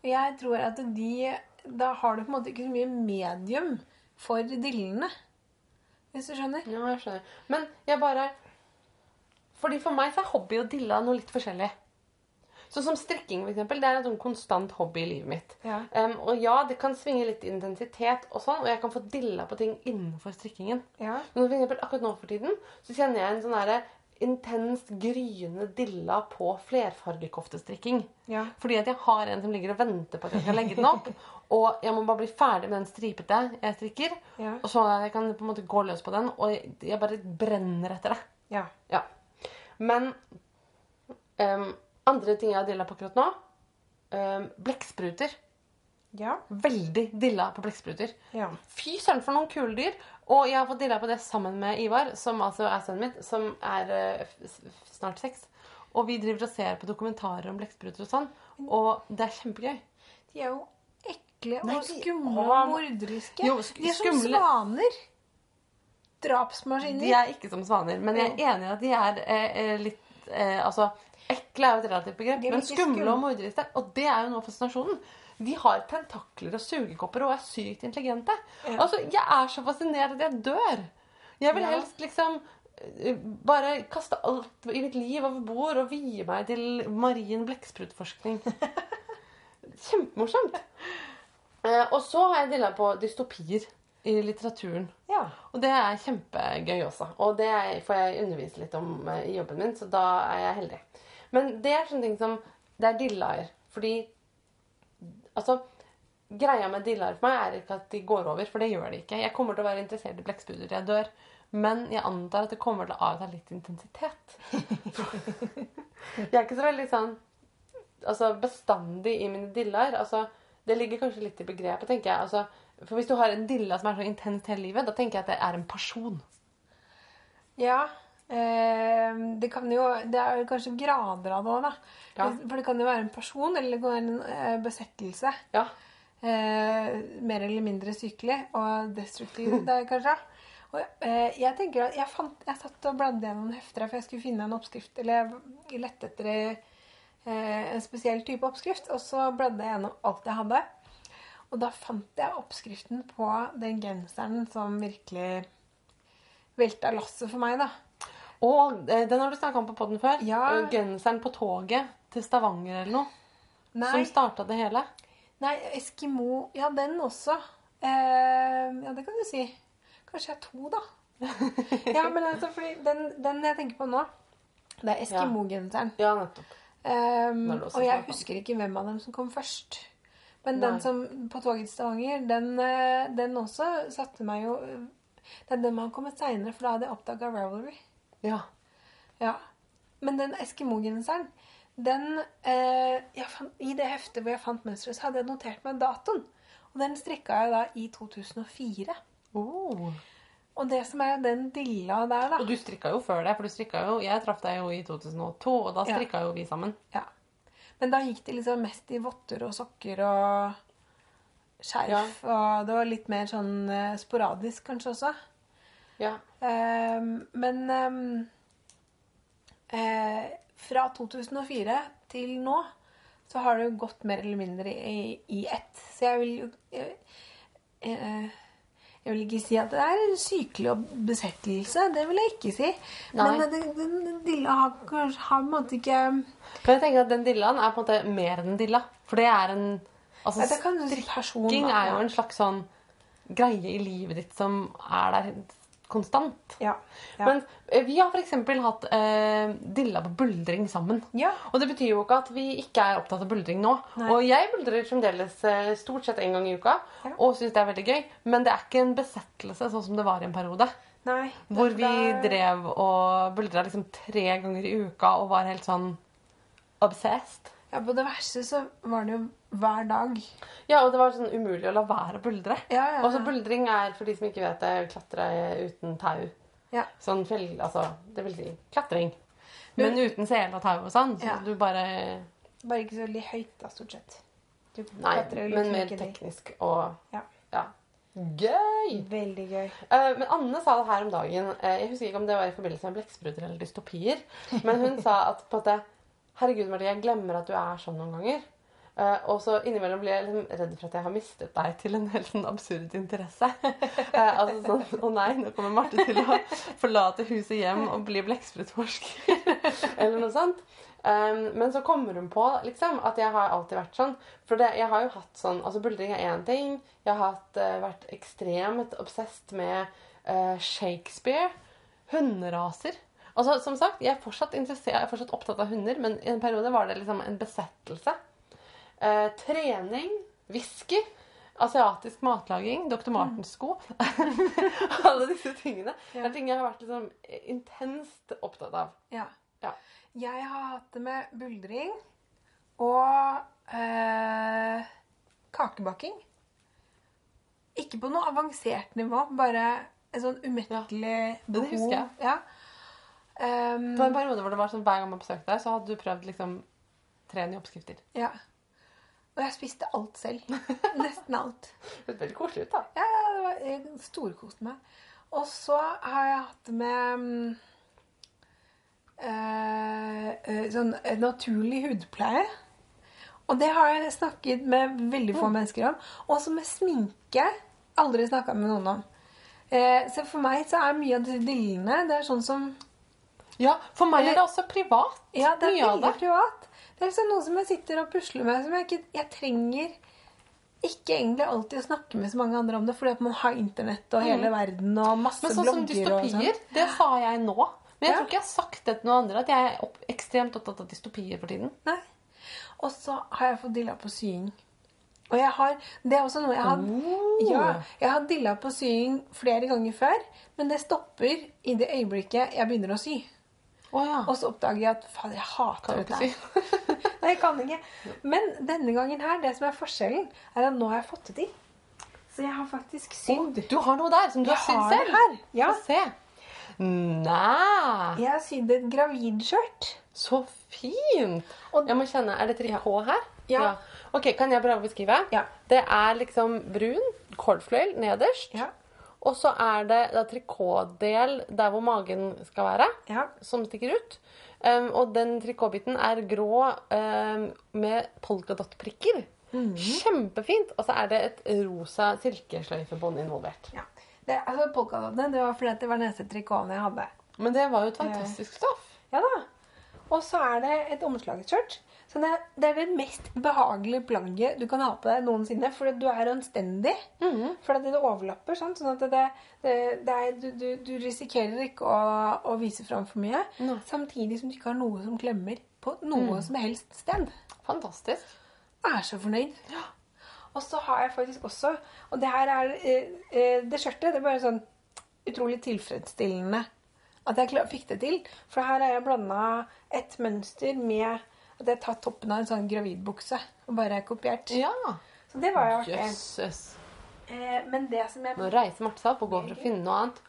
Jeg tror at de Da har du på en måte ikke så mye medium for dillene. Hvis du skjønner? Ja, jeg skjønner. Men jeg bare Fordi For meg så er hobby og dilla noe litt forskjellig. Sånn som strikking, for eksempel. Det er en sånn konstant hobby i livet mitt. Ja. Um, og ja, det kan svinge litt intensitet, og sånn, og jeg kan få dilla på ting innenfor strikkingen. Ja. Men for eksempel, akkurat nå for tiden så kjenner jeg en sånn derre intenst gryende dilla på flerfargekoftestrikking. Ja. Fordi at jeg har en som ligger og venter på at jeg skal legge den opp. Og jeg må bare bli ferdig med den stripete jeg strikker. Ja. Og så jeg kan på en måte gå løs på den, og jeg, jeg bare brenner etter det. Ja. Ja. Men um, andre ting jeg har dilla på akkurat nå um, Blekkspruter. Ja. Veldig dilla på blekkspruter. Ja. Fy søren, for noen kule dyr. Og jeg har fått dilla på det sammen med Ivar, som altså er sønnen min, som er f- snart seks. Og vi driver og ser på dokumentarer om blekkspruter og sånn. Og det er kjempegøy. De er jo ekle Nei, og skumle og morderiske. Jo, sk- de er som skumle. svaner. Drapsmaskiner. De er ikke som svaner, men jeg er enig i at de er eh, eh, litt eh, Altså, ekle er jo et relativt begrep, men skumle skumle. og morderiske. Og det er jo noe av fascinasjonen. De har tentakler og sugekopper og er sykt intelligente. Ja. Altså, Jeg er så fascinert at jeg dør. Jeg vil helst liksom eh, bare kaste alt i mitt liv over bord og vie meg til marin blekksprutforskning. Kjempemorsomt. Eh, og så har jeg dilla på dystopier i litteraturen. Ja. Og det er kjempegøy også. Og det får jeg undervise litt om eh, i jobben min, så da er jeg heldig. Men det er sånne ting som Det er dillaer. Fordi Altså, greia med dillaer for meg er ikke at de går over, for det gjør de ikke. Jeg kommer til å være interessert i blekkspruter til jeg dør. Men jeg antar at det kommer til å avta litt intensitet. jeg er ikke så veldig sånn altså, bestandig i mine dillaer. Altså, det ligger kanskje litt i begrepet, tenker jeg. Altså, for hvis du har en dilla som er så intens hele livet, da tenker jeg at det er en person. Ja. Eh, det kan jo Det er kanskje grader av det òg, da. Ja. For det kan jo være en person, eller det kan være en eh, besettelse. Ja. Eh, mer eller mindre sykelig og destruktiv, det er kanskje. Og, eh, jeg tenker at jeg, fant, jeg satt og bladde gjennom hefter for jeg skulle finne en oppskrift. Eller jeg lette etter en spesiell type oppskrift. Og så bladde jeg gjennom alt jeg hadde. Og da fant jeg oppskriften på den genseren som virkelig velta lasset for meg, da. Og eh, den har du snakka om på poden før. Ja. Eh, Genseren på toget til Stavanger eller noe. Nei, Som starta det hele. nei Eskimo Ja, den også. Eh, ja, det kan du si. Kanskje jeg er to, da. ja, men altså, fordi den, den jeg tenker på nå, det er Eskimo-genseren. Ja, nettopp. Um, og jeg husker ikke hvem av dem som kom først. Men Nei. den som på toget til Stavanger, den, eh, den også satte meg jo Det er den man har kommet seinere, for da hadde jeg oppdaga Ravelry. Ja. Ja. Men den Eskimo-genseren, den eh, fant, I det heftet hvor jeg fant mønsteret, så hadde jeg notert meg datoen. Og den strikka jeg da i 2004. Oh. Og det som er den dilla der, da Og du strikka jo før det, for du strikka jo Jeg traff deg jo i 2002, og da Ja. jo vi sammen. Ja. Men da gikk det liksom mest i votter og sokker og skjerf. Og det var litt mer sånn eh, sporadisk kanskje også. Ja. Ehm, men ehm, eh, fra 2004 til nå så har det jo gått mer eller mindre i, i ett. Så jeg vil jo jeg, eh, jeg vil ikke si at det er en sykelig og besettelse. Det vil jeg ikke si. Nei. Men den, den, den dilla har kanskje har på en måte ikke Kan jeg tenke at den dillaen er på en måte mer enn en dilla. For det er en Altså, Nei, det kan du si person, strikking er jo en slags sånn greie i livet ditt som er der konstant. Ja. ja. Men eh, vi har f.eks. hatt eh, dilla på buldring sammen. ja. Og det betyr jo ikke at vi ikke er opptatt av buldring nå. Nei. Og jeg buldrer fremdeles eh, stort sett en gang i uka og syns det er veldig gøy. Men det er ikke en besettelse sånn som det var i en periode. Nei. Hvor vi det- drev og buldra liksom tre ganger i uka og var helt sånn obsessed. Ja, På det verste så var det jo hver dag. Ja, og det var sånn umulig å la være å buldre. Ja, ja, Og så buldring er, for de som ikke vet det, klatre uten tau. Ja. Sånn fjell... Altså, det vil si klatring. Men uten sele og tau og sånn. Så Ja. du bare Bare ikke så veldig høyt, da, stort sett. Du Nei, men mer teknisk og Ja. ja. Gøy! Veldig gøy. Uh, men Anne sa det her om dagen. Uh, jeg husker ikke om det var i forbindelse med blekkspruter eller dystopier. Men hun sa at på en måte Herregud, Marie, jeg glemmer at du er sånn noen ganger. Uh, og så innimellom blir jeg liksom redd for at jeg har mistet deg til en helt sånn absurd interesse. uh, altså sånn Å nei, nå kommer Marte til å forlate huset hjem og bli blekksprutforsker. eller noe sånt. Um, men så kommer hun på liksom, at jeg har alltid vært sånn. For det, jeg har jo hatt sånn Altså, buldring er én ting. Jeg har hatt, uh, vært ekstremt obsessed med Shakespeare. Hunderaser. Altså, som sagt, jeg er, fortsatt jeg er fortsatt opptatt av hunder, men i en periode var det liksom en besettelse. Eh, trening, whisky, asiatisk matlaging, Dr. Martens sko. Alle disse tingene. Det Ja. er ting jeg har vært liksom intenst opptatt av. Ja. Ja. Jeg har hatt det med buldring og eh, kakebaking. Ikke på noe avansert nivå, bare en sånn umettelig det behov. husker jeg. Ja. Um, på en periode hvor det var sånn hver gang man besøkte deg, så hadde du prøvd liksom tre nye oppskrifter. ja. Og jeg spiste alt selv. Nesten alt. Det høres veldig koselig ut, da. Ja, ja, det var, jeg storkoste meg. Og så har jeg hatt med mm, eh, sånn eh, naturlig hudpleie. Og det har jeg snakket med veldig få mennesker om. Også med sminke. Aldri snakka med noen om. Eh, så for meg så er mye av disse dillene Det er sånn som Ja, for meg er det også privat. Ja, det er veldig det. privat. Det er liksom noe som jeg sitter og pusler med. Som jeg, ikke, jeg trenger ikke egentlig alltid å snakke med så mange andre om det, fordi at man har internett og hele verden og masse blogger. Men sånn som dystopier, sånn. dystopier, det sa jeg nå. Men jeg Ja. tror ikke jeg har sagt det til noen andre, at jeg er opp, ekstremt opptatt av dystopier for tiden. Nei. Og så har jeg fått dilla på sying. Og jeg har Det er også noe jeg har Oh. Ja, jeg har dilla på sying flere ganger før, men det stopper i det øyeblikket jeg begynner å sy. Å ja. Og så oppdager jeg at fader, jeg hater dette. her. Nei, jeg kan ikke. Men denne gangen her, det som er forskjellen, er at nå har jeg fått det til. Så jeg har faktisk sydd. Du har noe der som du Jeg har sydd selv? ja. Få se. Nei, Jeg har sydd et gravidskjørt. så fint. Jeg må kjenne, Er det H her? Ja. Ok, Kan jeg prøve å beskrive? Ja. Det er liksom brun kordfløyel nederst. Ja. Og så er det da trikotdel der hvor magen skal være, Ja. som stikker ut. Um, og den trikotbiten er grå um, med polkadott-prikker. Mhm. Kjempefint. Og så er det et rosa silkesløyfebånd involvert. ja. Det, altså, Polkadottene det var fordi det var den eneste trikoten jeg hadde. Men det var jo et fantastisk stoff. Ja da. Og så er det et omslagsskjørt. Så det, det er det mest behagelige plagget du kan ha på deg noensinne. For du er anstendig. Mhm. For at det overlapper. Sant? Sånn at det, det, det er, du, du, du risikerer ikke å, å vise fram for mye. No. Samtidig som du ikke har noe som klemmer på noe som helst sted. Fantastisk. Jeg er så fornøyd. Ja. Og så har jeg faktisk også Og det her er eh, eh, Det skjørtet det er bare sånn utrolig tilfredsstillende at jeg fikk det til. For her har jeg blanda et mønster med at jeg tatt toppen av en sånn gravidbukse og bare kopiert. Ja. Så det var jo artig. Jøsses. Eh, men det som jeg Nå reiser Marte seg opp og går for å finne noe annet.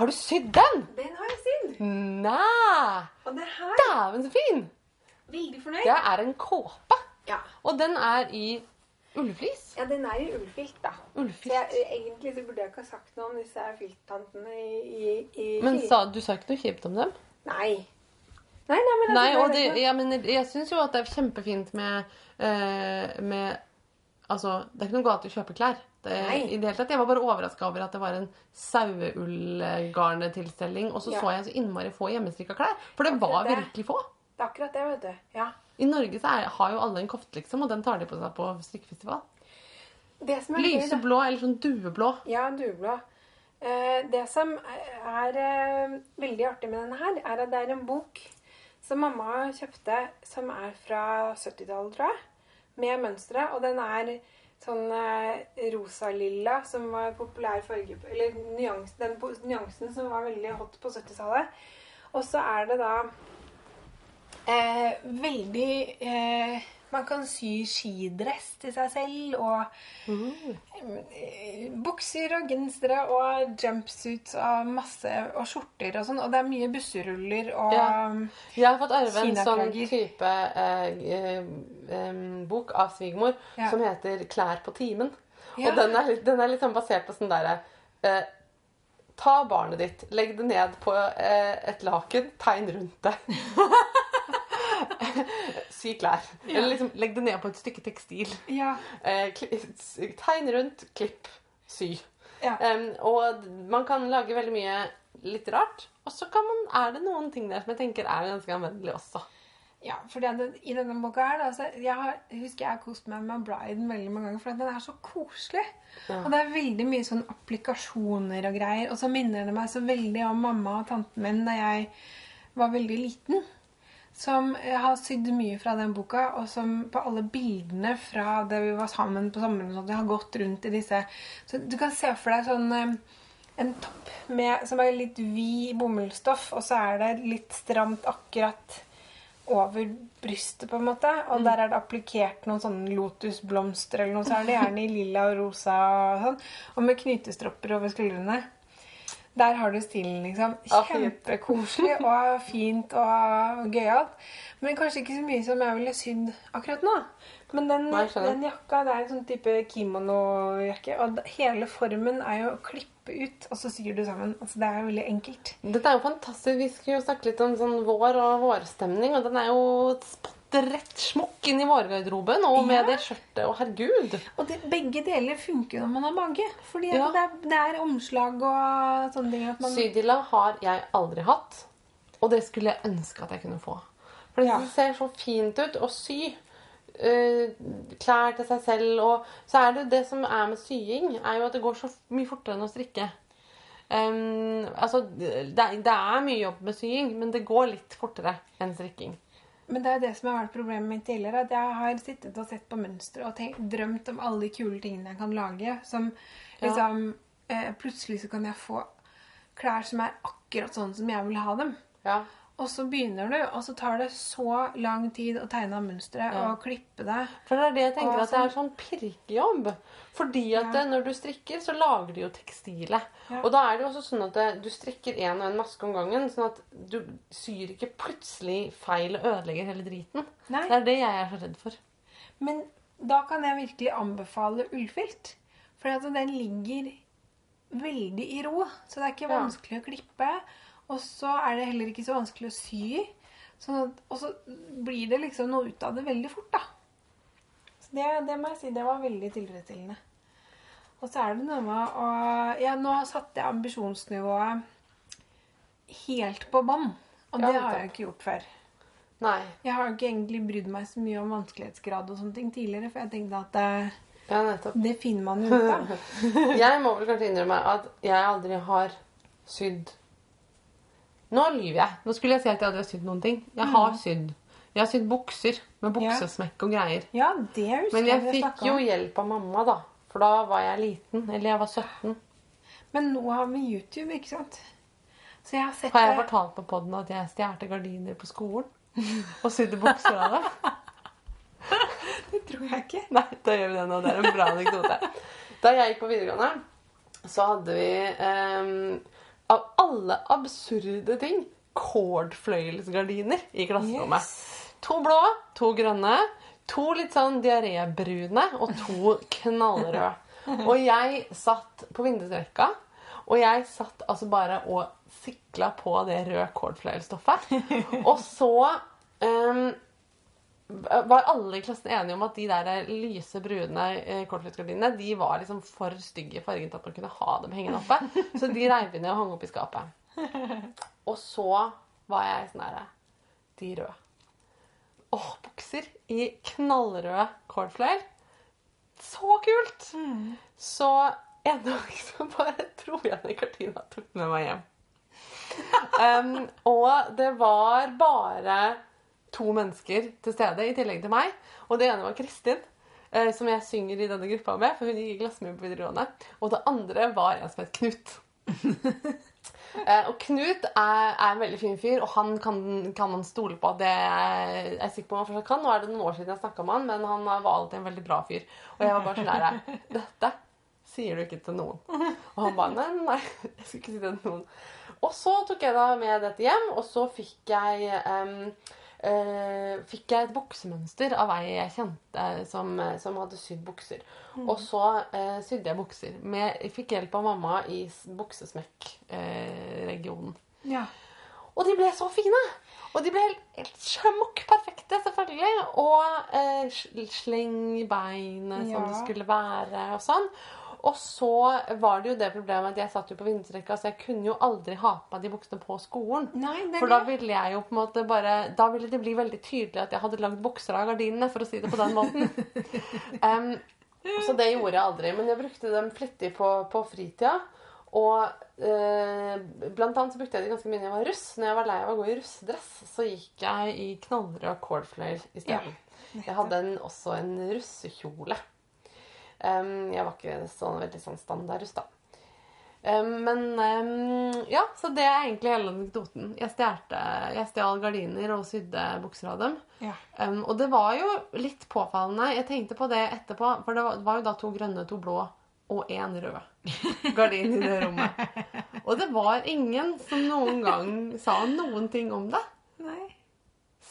Har du sydd den? Den har jeg sydd! Nei! Og det her Dæven, så fin! Veldig fornøyd. Det er en kåpe. Ja. Og den er i ullflis. ja, den er i ullfilt, da. Så jeg, egentlig så burde jeg ikke ha sagt noe om disse filttantene i, i, i Men sa, du sa ikke noe kjipt om dem? Nei. Nei, nei, men Nei, og det, er ikke ja, men jeg syns jo at det er kjempefint med, eh, med Altså, det er ikke noe galt i å kjøpe klær. Det, i det hele tatt. Jeg var bare overraska over at det var en saueullgarnetilstelning, og så Ja. så jeg så innmari få hjemmestrikka klær. For det Akkurat var det. virkelig få. Det er akkurat det, vet du. Ja. I Norge så er, har jo alle en kofte, liksom, og den tar de på seg på strikkefestival. Lyseblå eller sånn dueblå. Ja, dueblå. Eh, det som er eh, veldig artig med denne her, er at det er en bok som mamma kjøpte, som er fra 70-tallet, tror jeg, med mønstre. Og den er sånn eh, rosa-lilla, som var populær farge Eller nyans, den nyansen som var veldig hot på 70-tallet. Og så er det da eh, veldig eh, Man kan sy skidress til seg selv, og mm. bukser og gensere og jumpsuits og masse og skjorter og sånn. Og det er mye busseruller og Ja. Jeg har fått arve en sånn type eh, eh, bok av svigermor Ja. som heter 'Klær på timen'. Ja. Og den er, den er litt sånn basert på sånn derre eh, Ta barnet ditt, legg det ned på eh, et laken, tegn rundt det. Sy klær. Eller liksom legg det ned på et stykke tekstil. Ja. Eh, tegn rundt, klipp, sy. Ja. Um, og man kan lage veldig mye litt rart. Og så kan man, er det noen ting der som jeg tenker er ganske anvendelig også. Ja, for i denne boka her, da, så jeg, har, husker jeg har kost meg med Briden veldig mange ganger, for den er så koselig. Ja. Og det er veldig mye sånn applikasjoner og greier. Og så minner det meg så veldig om mamma og tanten min da jeg var veldig liten. Som jeg har sydd mye fra den boka, og som på alle bildene fra det vi var sammen på sommeren, og sånt, jeg har gått rundt i disse Så du kan se for deg sånn eh, en topp med, som er litt vid bomullsstoff, og så er det litt stramt akkurat over brystet, på en måte. Og der er det applikert noen sånne lotusblomster eller noe. Så er det gjerne i lilla og rosa og sånn. Og med knytestropper over skuldrene. Der har du stilen, liksom. Kjempekoselig og fint og gøyalt. Men kanskje ikke så mye som jeg ville sydd akkurat nå. Men den, Nei, den jakka det er en sånn type kimono-jakke. Og hele formen er jo å klippe ut, og så syr du sammen. Altså, det er jo veldig enkelt. Dette er jo fantastisk. Vi skulle jo snakke litt om sånn vår og vårstemning, og den er jo spott rett smokk inn i vårgarderoben, og med Ja. det skjørtet. Og herregud! Og det, begge deler funker når man har mage. Fordi Ja. det, er, det er omslag og sånne ting. At man, Sydilla har jeg aldri hatt, og det skulle jeg ønske at jeg kunne få. For Ja. det ser så fint ut å sy uh, klær til seg selv. Og så er det det som er med sying, er jo at det går så mye fortere enn å strikke. Um, altså, det, det er mye jobb med sying, men det går litt fortere enn strikking. Men det er det som har vært problemet mitt tidligere. At jeg har sittet og sett på mønstre og tenkt, drømt om alle de kule tingene jeg kan lage. Som Ja. liksom eh, Plutselig så kan jeg få klær som er akkurat sånn som jeg vil ha dem. Ja. Og så begynner du, og så tar det så lang tid å tegne av mønsteret Ja. og klippe det. For det er det jeg tenker Og at det er sånn pirkejobb. Fordi at Ja. det, når du strikker, så lager du jo tekstilet. Ja. Og da er det jo også sånn at det, du strikker en og en maske om gangen, sånn at du syr ikke plutselig feil og ødelegger hele driten. Nei. Det er det jeg er så redd for. Men da kan jeg virkelig anbefale ullfilt. For den ligger veldig i ro. Så det er ikke vanskelig å klippe. Og så er det heller ikke så vanskelig å sy. Sånn at, og så blir det liksom noe ut av det veldig fort, da. Så det, det må jeg si, det var veldig tilfredsstillende. Og så er det noe med å Ja, nå satte jeg ambisjonsnivået helt på bånn. Og det har jeg ikke gjort før. Nei. Jeg har ikke egentlig brydd meg så mye om vanskelighetsgrad og sånne ting tidligere, for jeg tenkte at det, Ja, det finner man jo ut av. Jeg må vel kanskje innrømme at jeg aldri har sydd Nå lyver jeg. Nå skulle jeg si at jeg hadde sydd noen ting. Jeg har sydd. Jeg har sydd bukser med buksesmekk og greier. Ja, det husker Men jeg fikk jo hjelp av mamma, da. For da var jeg liten. Eller jeg var 17. Men nå har vi YouTube, ikke sant? Så jeg har sett Har jeg det. fortalt på poden at jeg stjal gardiner på skolen? Og sydde bukser av det? Det tror jeg ikke. Nei, da gjør vi det nå. Det er en bra anekdote. Da jeg gikk på videregående, så hadde vi ehm, av alle absurde ting kordfløyelsgardiner i klasserommet. Yes. To blå, to grønne, to litt sånn diarébrune og to knallrøde. Og jeg satt på vindusrekka, og jeg satt altså bare og sikla på det røde kordfløyelstoffet. Og så ehm, var alle i klassen enige om at de der lyse, brune eh, kortfløyelsgardinene de var liksom for stygge i fargen til at man kunne ha dem hengende oppe. Så de reiv vi ned og hang opp i skapet. Og så var jeg sånn herre De røde. Åh, bukser i knallrød kordfløyel. Så kult! Så en dag så bare dro jeg ned gardina og tok med meg hjem. Um, og det var bare to mennesker til stede i tillegg til meg. Og det ene var Kristin, eh, som jeg synger i denne gruppa med, for hun gikk i klasse med på videregående. Og det andre var en som het Knut. Eh, og Knut er, er en veldig fin fyr, og han kan, kan man stole på. Det er jeg sikker på han fortsatt kan. Nå er det noen år siden jeg snakka med han, men han var alltid en veldig bra fyr. Og jeg var bare sånn der Dette sier du ikke til noen. Og han bare Nei, nei, jeg skal ikke si det til noen. Og så tok jeg da med dette hjem, og så fikk jeg em, eh, fikk jeg et buksemønster av ei jeg kjente som, eh, som hadde sydd bukser. Og så eh, sydde jeg bukser. Med, jeg fikk hjelp av mamma i buksesmekk-regionen. Ja. og de ble så fine! Og de ble helt, helt smokk perfekte, selvfølgelig. Og eh, sl- sleng beinet som det skulle være, og sånn. Og så var det jo det problemet at jeg satt jo på vindstrekka, så jeg kunne jo aldri ha på meg de buksene på skolen. Nei, det For da ville jeg jo på en måte bare Da ville det bli veldig tydelig at jeg hadde lagd bukser av gardinene, for å si det på den måten. um, så det gjorde jeg aldri. Men jeg brukte dem flittig på, på fritida. Og eh, blant annet så brukte jeg det ganske mye når jeg var russ. Når jeg var lei av å gå i russedress, så gikk jeg i knallrød cordfløyel isteden. jeg hadde en, også en russekjole. Jeg var ikke så veldig sånn standardus, da. Men ja, så det er egentlig hele anekdoten. Jeg stjerte, jeg stjal gardiner og sydde bukser av dem. Ja. Og det var jo litt påfallende. Jeg tenkte på det etterpå, for det var, var jo da to grønne, to blå og én rød gardin i det rommet. Og det var ingen som noen gang sa noen ting om det. Nei.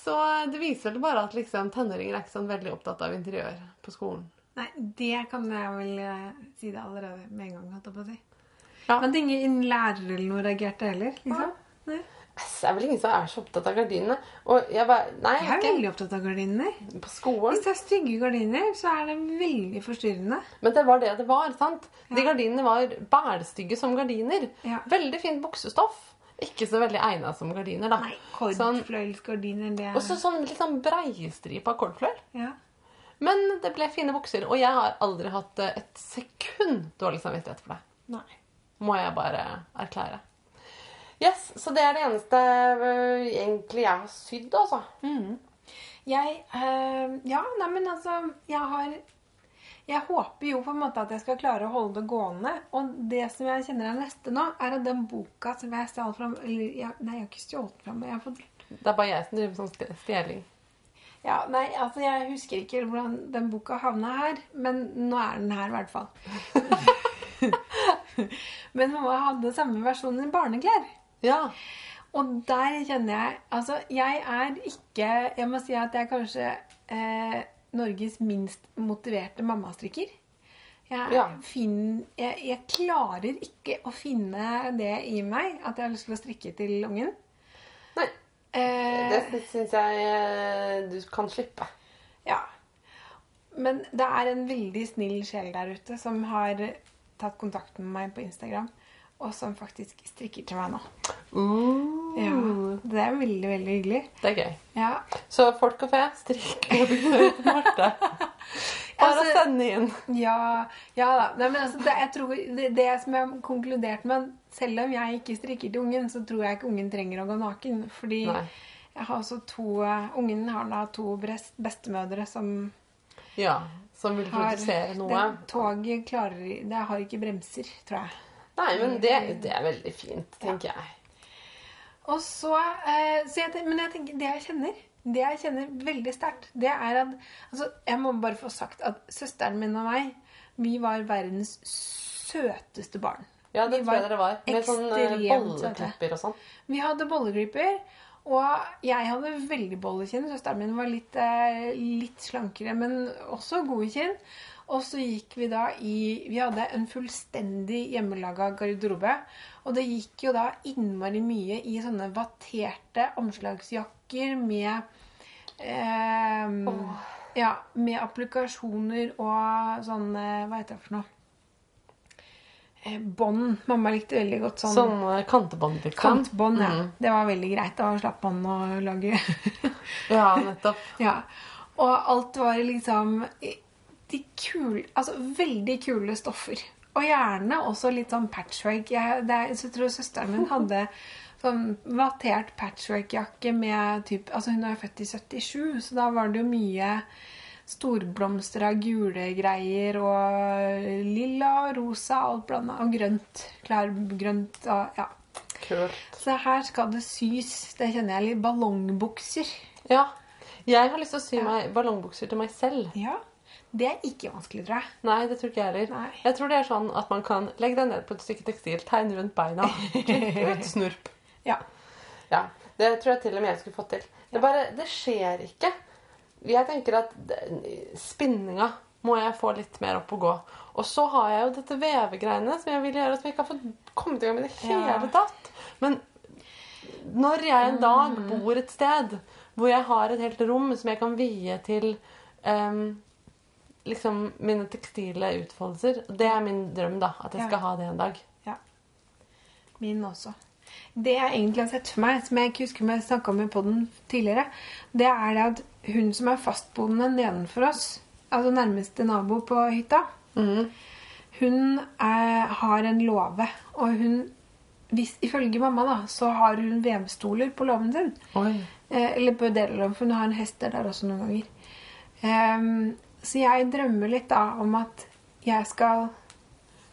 Så det viser vel bare at liksom, tenåringer er ikke sånn veldig opptatt av interiør på skolen. Nei, det kan jeg vel eh, si det allerede med en gang. holdt jeg på å si. Ja. Men er ingen lærer eller noe reagerte heller? liksom? Nei. Det er vel ingen som er så opptatt av gardinene. Og jeg bare Nei, Jeg er ikke veldig opptatt av gardiner. på skolen. Hvis det er stygge gardiner, så er det veldig forstyrrende. Men det var det det var. sant? De gardinene var bælstygge som gardiner. Ja. Veldig fint buksestoff. Ikke så veldig egna som gardiner, da. Nei, Kordfløyelsgardiner, det og så sånn litt sånn breistripa kordfløyel. ja. Men det ble fine bukser. Og jeg har aldri hatt eh, et sekund dårlig samvittighet for det. Nei. Må jeg bare erklære. Yes, Så det er det eneste øh, egentlig jeg har sydd, altså. Jeg eh, Ja, neimen altså Jeg har Jeg håper jo på en måte at jeg skal klare å holde det gående. Og det som jeg kjenner er neste nå, er at den boka som jeg stjal fram nei, jeg har ikke stjålet fram, men jeg har fått Det er bare jeg som driver med sånn stjeling. Ja, nei, altså jeg husker ikke hvordan den boka havna her, men nå er den her i hvert fall. men mamma hadde samme versjon i barneklær. Ja. Og der kjenner jeg Altså, jeg er ikke Jeg må si at jeg er kanskje eh, Norges minst motiverte mammastrikker. Jeg, Ja. jeg, jeg klarer ikke å finne det i meg at jeg har lyst til å strikke til ungen. Eh, det syns jeg eh, du kan slippe. Ja. Men det er en veldig snill sjel der ute som har tatt kontakt med meg på Instagram, og som faktisk strikker til meg nå. Ja, Det er veldig, veldig hyggelig. Det er gøy. Ja, Så folk og fe, strikk til Marte. Bare Altså- send inn. ja, ja da. Nei, men altså, det, jeg tror, det, det som jeg har konkludert med, selv om jeg ikke strikker til ungen, så tror jeg ikke ungen trenger å gå naken. Fordi Nei. jeg har også to eh, Ungen har da to brest, bestemødre som Ja, som vil produsere noe. det, Toget klarer Det har ikke bremser, tror jeg. Nei, men det, det er veldig fint, tenker jeg. Og så, eh, så jeg, Men jeg tenker, det jeg kjenner Det jeg kjenner veldig sterkt, det er at altså, Jeg må bare få sagt at søsteren min og meg, vi var verdens søteste barn. Ja, det Vi tror jeg dere var. Med sånn eh, bolleklipper og sånn. Vi hadde bolleklipper. og jeg hadde veldig bollekinn. Søsteren min var litt, eh, litt slankere, men også gode kinn. Og så gikk vi da i Vi hadde en fullstendig hjemmelaga garderobe. Og det gikk jo da innmari mye i sånne vatterte omslagsjakker med eh, Ja, med applikasjoner og sånn eh, Hva heter det for noe? Eh, bånd. Mamma likte veldig godt sånn Sånn eh, kantebånd, liksom. Kantbånd, ja. Mm. Det var veldig greit. Da slapp man å lage Ja, nettopp. Ja. Og alt var liksom de kule Altså veldig kule stoffer. Og gjerne også litt sånn patchwork. Jeg, det er, jeg tror søsteren min hadde sånn vattert patchwork-jakke med typ Altså hun er født i 77, så da var det jo mye storblomster av gule greier og lilla og rosa, alt blanda. Og grønt. Klargrønt og ja. Kult. Så her skal det sys. Det kjenner jeg litt. Ballongbukser. Ja. Jeg har lyst til å sy Ja. meg ballongbukser til meg selv. Ja. Det er ikke vanskelig, tror jeg. Nei, det tror ikke jeg heller. Nei. Jeg tror det er sånn at man kan legge deg ned på et stykke tekstil, tegne rundt beina, ut snurp. Ja. Ja. Det tror jeg til og med jeg skulle fått til. Det, bare, det skjer ikke. Jeg tenker at spinninga må jeg få litt mer opp og gå. Og så har jeg jo dette vevegreiene som jeg vil gjøre, som jeg ikke har fått kommet i gang med i det hele Ja. tatt. Men når jeg en dag bor et sted hvor jeg har et helt rom som jeg kan vie til em, liksom mine tekstile utfoldelser Det er min drøm, da. At jeg Ja. skal ha det en dag. Ja. Min også. Det jeg egentlig har sett for meg, som jeg ikke husker om jeg snakka om i podden tidligere, det er det at hun som er fastboende nedenfor oss, altså nærmeste nabo på hytta, hun er, har en låve. Og hun hvis, Ifølge mamma da, så har hun vevstoler på låven sin. Eh, eller på deler av den, for hun har en hester der også noen ganger. Ehm, så jeg drømmer litt da om at jeg skal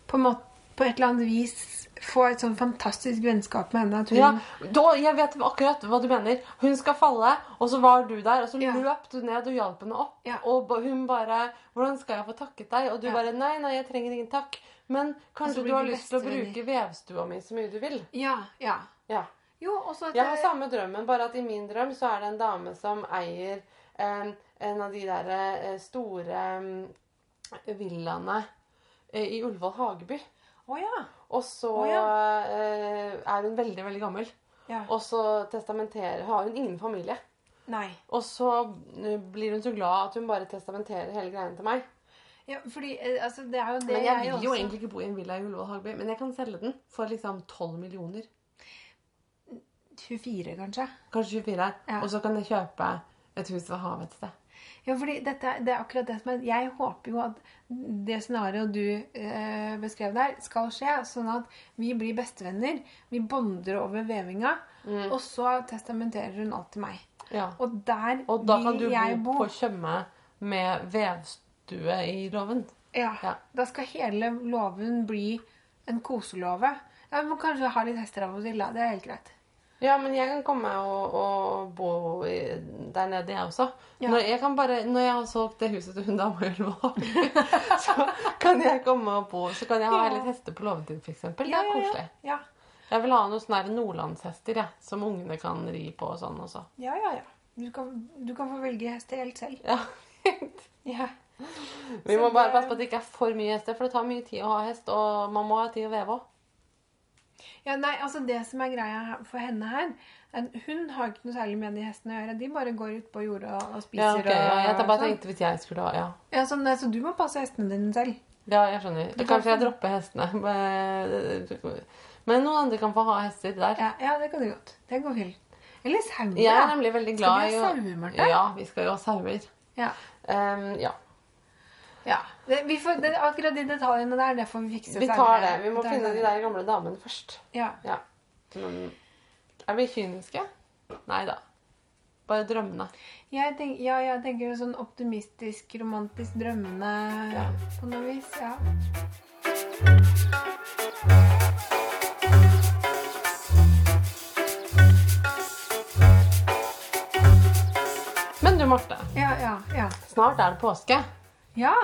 på, måte, på et eller annet vis få et sånn fantastisk vennskap med henne. Hun, Ja, da, jeg vet akkurat hva du mener. Hun skal falle, og så var du der, og så Ja. løp du ned og hjalp henne opp. Ja. Og hun bare 'Hvordan skal jeg få takket deg?' Og du Ja. bare 'Nei, nei, jeg trenger ingen takk'. Men kanskje du har lyst til å bruke vevstua mi så mye du vil? ja, ja. Ja. Jo, Jeg har samme drømmen, bare at i min drøm så er det en dame som eier eh, en av de der eh, store eh, villaene eh, i Ullevål Hageby. Oh, ja. Og så oh, ja. er hun veldig, veldig gammel. ja. Og så testamenterer Har hun ingen familie. Nei. Og så eh, blir hun så glad at hun bare testamenterer hele greia til meg. Ja, fordi eh, altså, det er jo det Men jeg vil jo også egentlig ikke bo i en villa i Ullevål Hageby, men jeg kan selge den for liksom 12 millioner. 24, kanskje. Kanskje 24. Ja. Og så kan jeg kjøpe et hus ved havet et sted. Ja, fordi dette, det er akkurat det som er Jeg håper jo at det scenarioet du eh, beskrev der, skal skje. Sånn at vi blir bestevenner. Vi bonder over vevinga. Mm. Og så testamenterer hun alt til meg. Ja. Og der Og da kan du jeg bo bo. på Tjøme med vevstue i låven. Ja. Ja. Da skal hele låven bli en koselåve. Ja, Vi må kanskje ha litt hester av og til. Det er helt greit. Ja, men jeg kan komme og, og bo der nede, jeg også. Ja. Når, jeg kan bare, når jeg har solgt det huset til hun dama i Ullevål, så kan jeg komme og bo. Så kan jeg ha Ja. litt hester på låvetid, f.eks. Det er koselig. Ja, Jeg vil ha noen sånne nordlandshester ja, som ungene kan ri på og sånn også. ja, ja. ja. Du, kan, du kan få velge hester helt selv. Ja. Ja. Vi må bare passe på at det ikke er for mye hester, for det tar mye tid å ha hest, og man må ha tid å veve òg. Ja, nei, altså Det som er greia for henne her er Hun har ikke noe særlig med de hestene å gjøre. De bare går ut på jordet og, og spiser. Ja, ok, ja, jeg tar bare sånn. tenkte hvis jeg skulle ha Ja, Ja, så, nei, så du må passe hestene dine selv. ja jeg skjønner. Du kan Kanskje jeg dropper hestene. Men- noen andre kan få ha hester der. Ja, ja det kan du godt. Det går fint. Eller sauer. Jeg er nemlig veldig glad Skal vi ha sauer, Marte? Ja, vi skal jo ha sauer. Ja. Um, ja. ja. Det, vi får, det, akkurat de detaljene der, det får vi fikse Vi tar det. Vi må det finne de der gamle damene først. Ja. Ja. Men er vi kyniske? Nei da. Bare drømmene. Jeg, tenk, ja, jeg tenker sånn optimistisk, romantisk, drømmende Ja. på noe vis. Ja. Men du, Marte. Ja, ja, ja. Snart er det påske. Ja.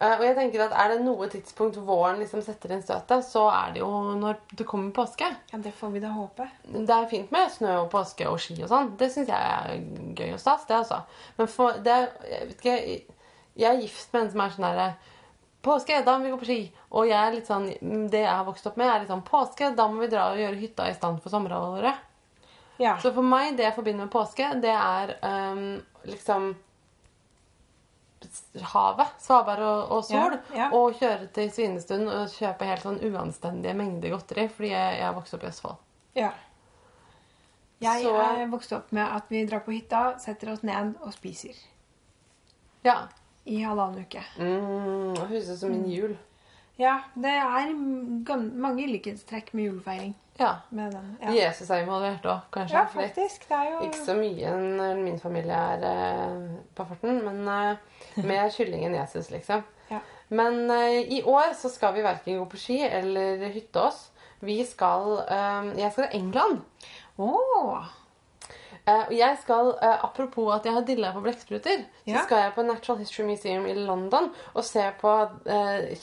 Eh, og jeg tenker at Er det noe tidspunkt våren liksom setter inn støtet, så er det jo når det kommer påske. ja, det får vi da håpe. Det er fint med snø og påske og ski og sånn. Det syns jeg er gøy og stas. det altså. Men for det, jeg vet ikke, jeg er gift med en som er sånn herre Påske, da må vi gå på ski. Og jeg er litt sånn, det jeg har vokst opp med, er litt sånn Påske, da må vi dra og gjøre hytta i stand for sommerhalvåret. Ja. Så for meg, det jeg forbinder med påske, det er um, liksom havet. Svalbard og, og sol. Ja, ja. Og kjøre til Svinestund og kjøpe helt sånn uanstendige mengder godteri. Fordi jeg, jeg har vokst opp i Østfold. ja. Jeg Så- er vokst opp med at vi drar på hytta, setter oss ned og spiser. Ja. I halvannen uke. Mm, det høres ut som min jul. Ja, det er mange likhetstrekk med julefeiring. Ja. Med den. Ja, Jesus er involvert òg, kanskje. ja faktisk. Det er jo Ikke så mye når min familie er eh, på farten, men eh, med kyllingen Jesus, liksom. Ja. Men uh, i år så skal vi verken gå på ski eller hytte oss. Vi skal uh, Jeg skal til England. Oh. Uh, jeg skal, Apropos at jeg har dilla på blekkspruter, så skal jeg på Natural History Museum i London og se på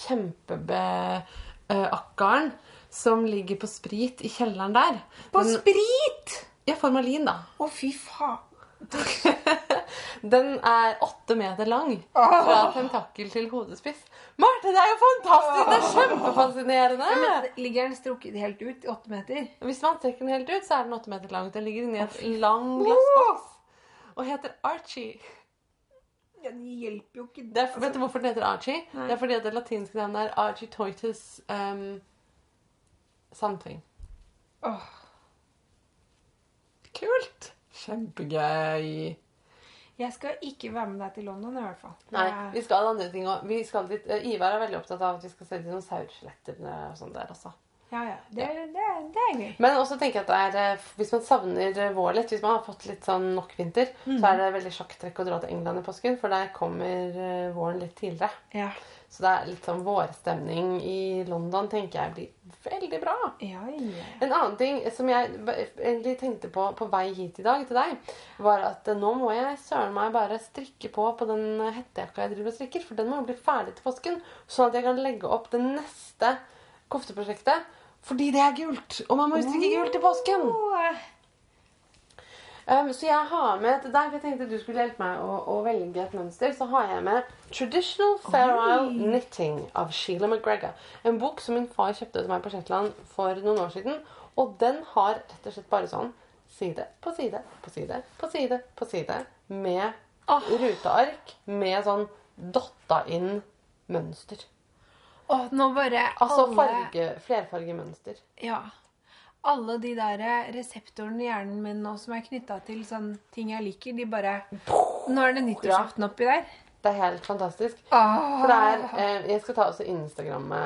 kjempeakkeren som ligger på sprit i kjelleren der. På Den- sprit! Ja, formalin, da. Å, fy faen. Den er åtte meter lang. Fra tentakkel til hodespiss. Marte, det er jo fantastisk! Det er kjempefascinerende! Men ligger den strukket helt ut i åtte meter? Hvis man trekker den helt ut, så er den åtte meter lang. Den ligger inni et lang glassboks og heter Archie. Ja, det hjelper jo ikke. Det er, vet du hvorfor den heter Archie? Nei. Det er fordi det latinske navnet er Architoitus um, something. Åh. Kult! Kjempegøy. Jeg skal ikke være med deg til London i hvert fall. Nei, vi skal andre ting òg. Ivar er veldig opptatt av at vi skal se dinosaurskjeletter og sånn der også. Ja, ja. Det, det, det er gøy. Men også tenker jeg at det er, eh, hvis man savner eh, vår litt, hvis man har fått litt sånn nok vinter, så er det veldig sjakktrekk å dra til England i påsken, for der kommer eh, våren litt tidligere. Ja. Så det er litt sånn vårstemning i London, tenker jeg blir veldig bra. Ja, ja. En annen ting som jeg egentlig tenkte på på vei hit i dag til deg, var at eh, nå må jeg søren meg bare strikke på på den hettejakka jeg driver og strikker, for den må jo bli ferdig til påsken, sånn at jeg kan legge opp det neste kofteprosjektet. Fordi det er gult, og man må jo strikke gult til påsken. Um, så jeg har med til deg, for jeg tenkte du skulle hjelpe meg å, å velge et mønster, så har jeg med Traditional Fair Knitting av Sheila McGregor. En bok som min far kjøpte til meg på Shetland for noen år siden. Og den har rett og slett bare sånn side på side på side på side på side med Åh. ruteark med sånn dotta inn mønster. Åh, nå bare Altså alle, farge, flerfargemønster. Ja. Alle de der reseptorene i hjernen min nå som er knytta til sånne ting jeg liker, de bare Nå er det nyttårsaften oppi der. Det er helt fantastisk. Åh. For det er, eh, jeg skal ta også Instagramme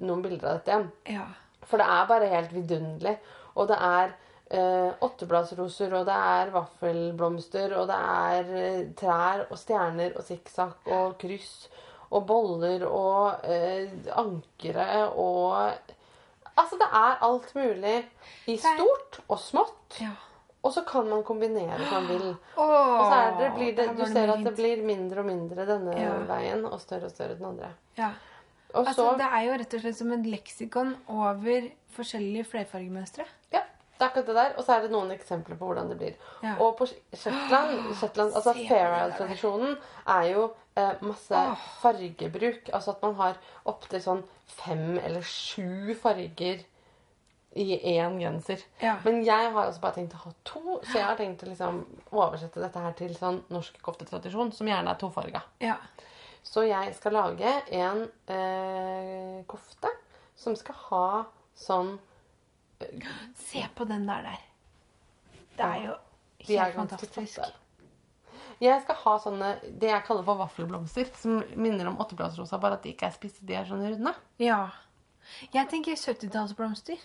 noen bilder av dette igjen. Ja. For det er bare helt vidunderlig. Og det er eh, åttebladsroser, og det er vaffelblomster, og det er eh, trær og stjerner og sikksakk og kryss og boller og eh, ankere og Altså, det er alt mulig i stort og smått. ja. Og så kan man kombinere som man vil. Oh, Og så det, blir det, du ser at det blir mindre og mindre denne Ja. veien, og større og større den andre. ja. Altså, så det er jo rett og slett som en leksikon over forskjellige flerfargemønstre. Ja, det er akkurat det der. Og så er det noen eksempler på hvordan det blir. Ja. Og på Shetland, Shetland altså Fair. Isle-tradisjonen er jo masse fargebruk. Altså at man har opptil sånn fem eller sju farger i én genser. Ja. Men jeg har også bare tenkt å ha to, så jeg har tenkt å liksom oversette dette her til sånn norsk koftetradisjon, som gjerne er tofarga. Ja. Så jeg skal lage en eh, kofte som skal ha sånn Se på den der der. Det er jo De er fantastisk. flotte. Jeg skal ha sånne det jeg kaller for vaffelblomster, som minner om åttebladsrosa, bare at de ikke er spisse, de er sånn runde. Ja. Jeg tenker 70-tallsblomster.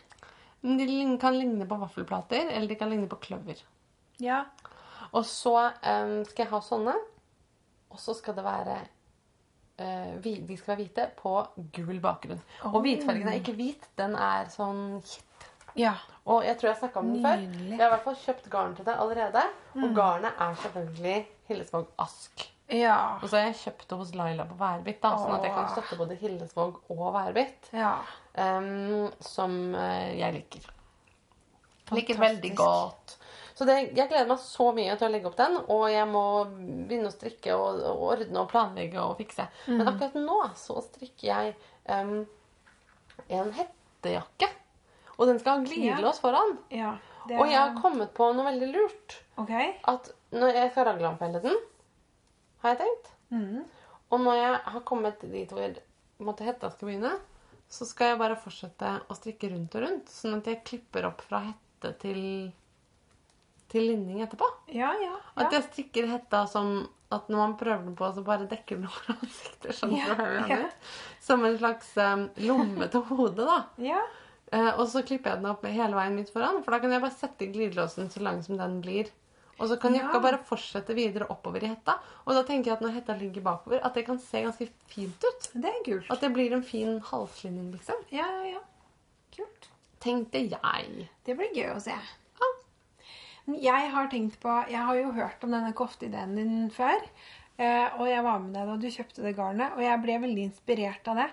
De kan ligne på vaffelplater, eller de kan ligne på kløver. Ja. Og så um, skal jeg ha sånne, og så skal det være eh, vi- De skal være hvite på gul bakgrunn. Og Oh. hvitfargen er ikke hvit, den er sånn kjitt. Ja. Og jeg tror jeg snakka om den før. Nydelig. Jeg har i hvert fall kjøpt garn til det allerede. Og garnet er selvfølgelig Hillesvåg Ask. Ja. Og så har jeg kjøpt det hos Laila på Værbit, da, sånn at jeg kan støtte både Hillesvåg og Værbit. Ja. Um, som eh, jeg liker. Liker veldig godt. Så det, jeg gleder meg så mye til å legge opp den, og jeg må begynne å strikke og, og ordne og planlegge og fikse. Men akkurat nå så strikker jeg um, en hettejakke. Og den skal ha glidelås foran. ja. Det Og jeg har kommet på noe veldig lurt. Okay. At når jeg skal raglanfelle den, har jeg tenkt. mm. Og når jeg har kommet dit hvor måte, hetta skal begynne, så skal jeg bare fortsette å strikke rundt og rundt. Sånn at jeg klipper opp fra hette til, til linning etterpå. Ja, ja. At jeg strikker hetta som at når man prøver den på, så bare dekker den over ansiktet. Sånn Ja, ja. Som en slags um, lomme til hodet, da. ja. Eh, og så klipper jeg den opp hele veien midt foran, for da kan jeg bare sette glidelåsen så lang som den blir. Og så kan Ja. jakka bare fortsette videre oppover i hetta. Og da tenker jeg at når hetta ligger bakover, at det kan se ganske fint ut. Det er kult. At det blir en fin halslinje, liksom. Ja, ja, ja. Kult. Tenkte jeg. Det blir gøy å se. Ja. Men Jeg har tenkt på Jeg har jo hørt om denne kofteideen din før. eh, Og jeg var med deg da du kjøpte det garnet, og jeg ble veldig inspirert av det.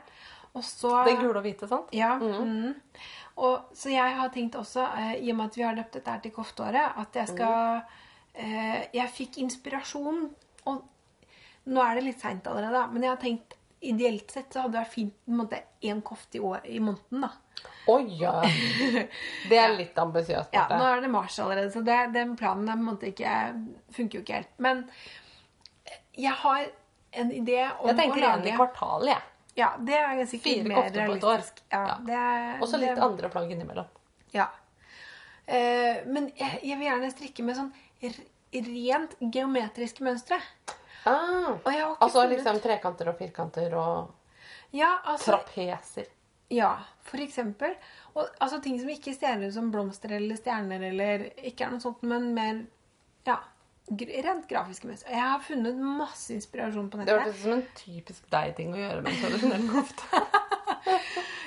Og så Den gule og hvite, sant? Ja. mhm. Og, så jeg har tenkt også, eh, i og med at vi har døpt dette her til kofteåret, at jeg skal eh, Jeg fikk inspirasjon, og nå er det litt seint allerede, men jeg har tenkt ideelt sett så hadde det vært fint med én kofte i, år, i måneden, da. Oi, ja. Det er litt ambisiøst. Ja, nå er det mars allerede, så det, den planen er på en måte ikke, funker jo ikke helt. Men jeg har en idé om Jeg tenkte å i lage kvartalet, jeg. Ja, det er sikkert Fire mer kofter på et år. Ja, Ja. Og så litt det- andre plagg innimellom. Ja. Eh, men jeg, jeg vil gjerne strikke med sånn rent geometriske mønstre. Ah. Altså liksom trekanter og firkanter og Ja, altså, trapeser. ja, for eksempel. Og, altså ting som ikke ser ut som blomster eller stjerner eller ikke er noe sånt, men mer ja, rent grafiske mønster. Jeg har funnet masse inspirasjon på nettet. Det hørtes ut som en typisk deg-ting å gjøre med en tradisjonell kofte.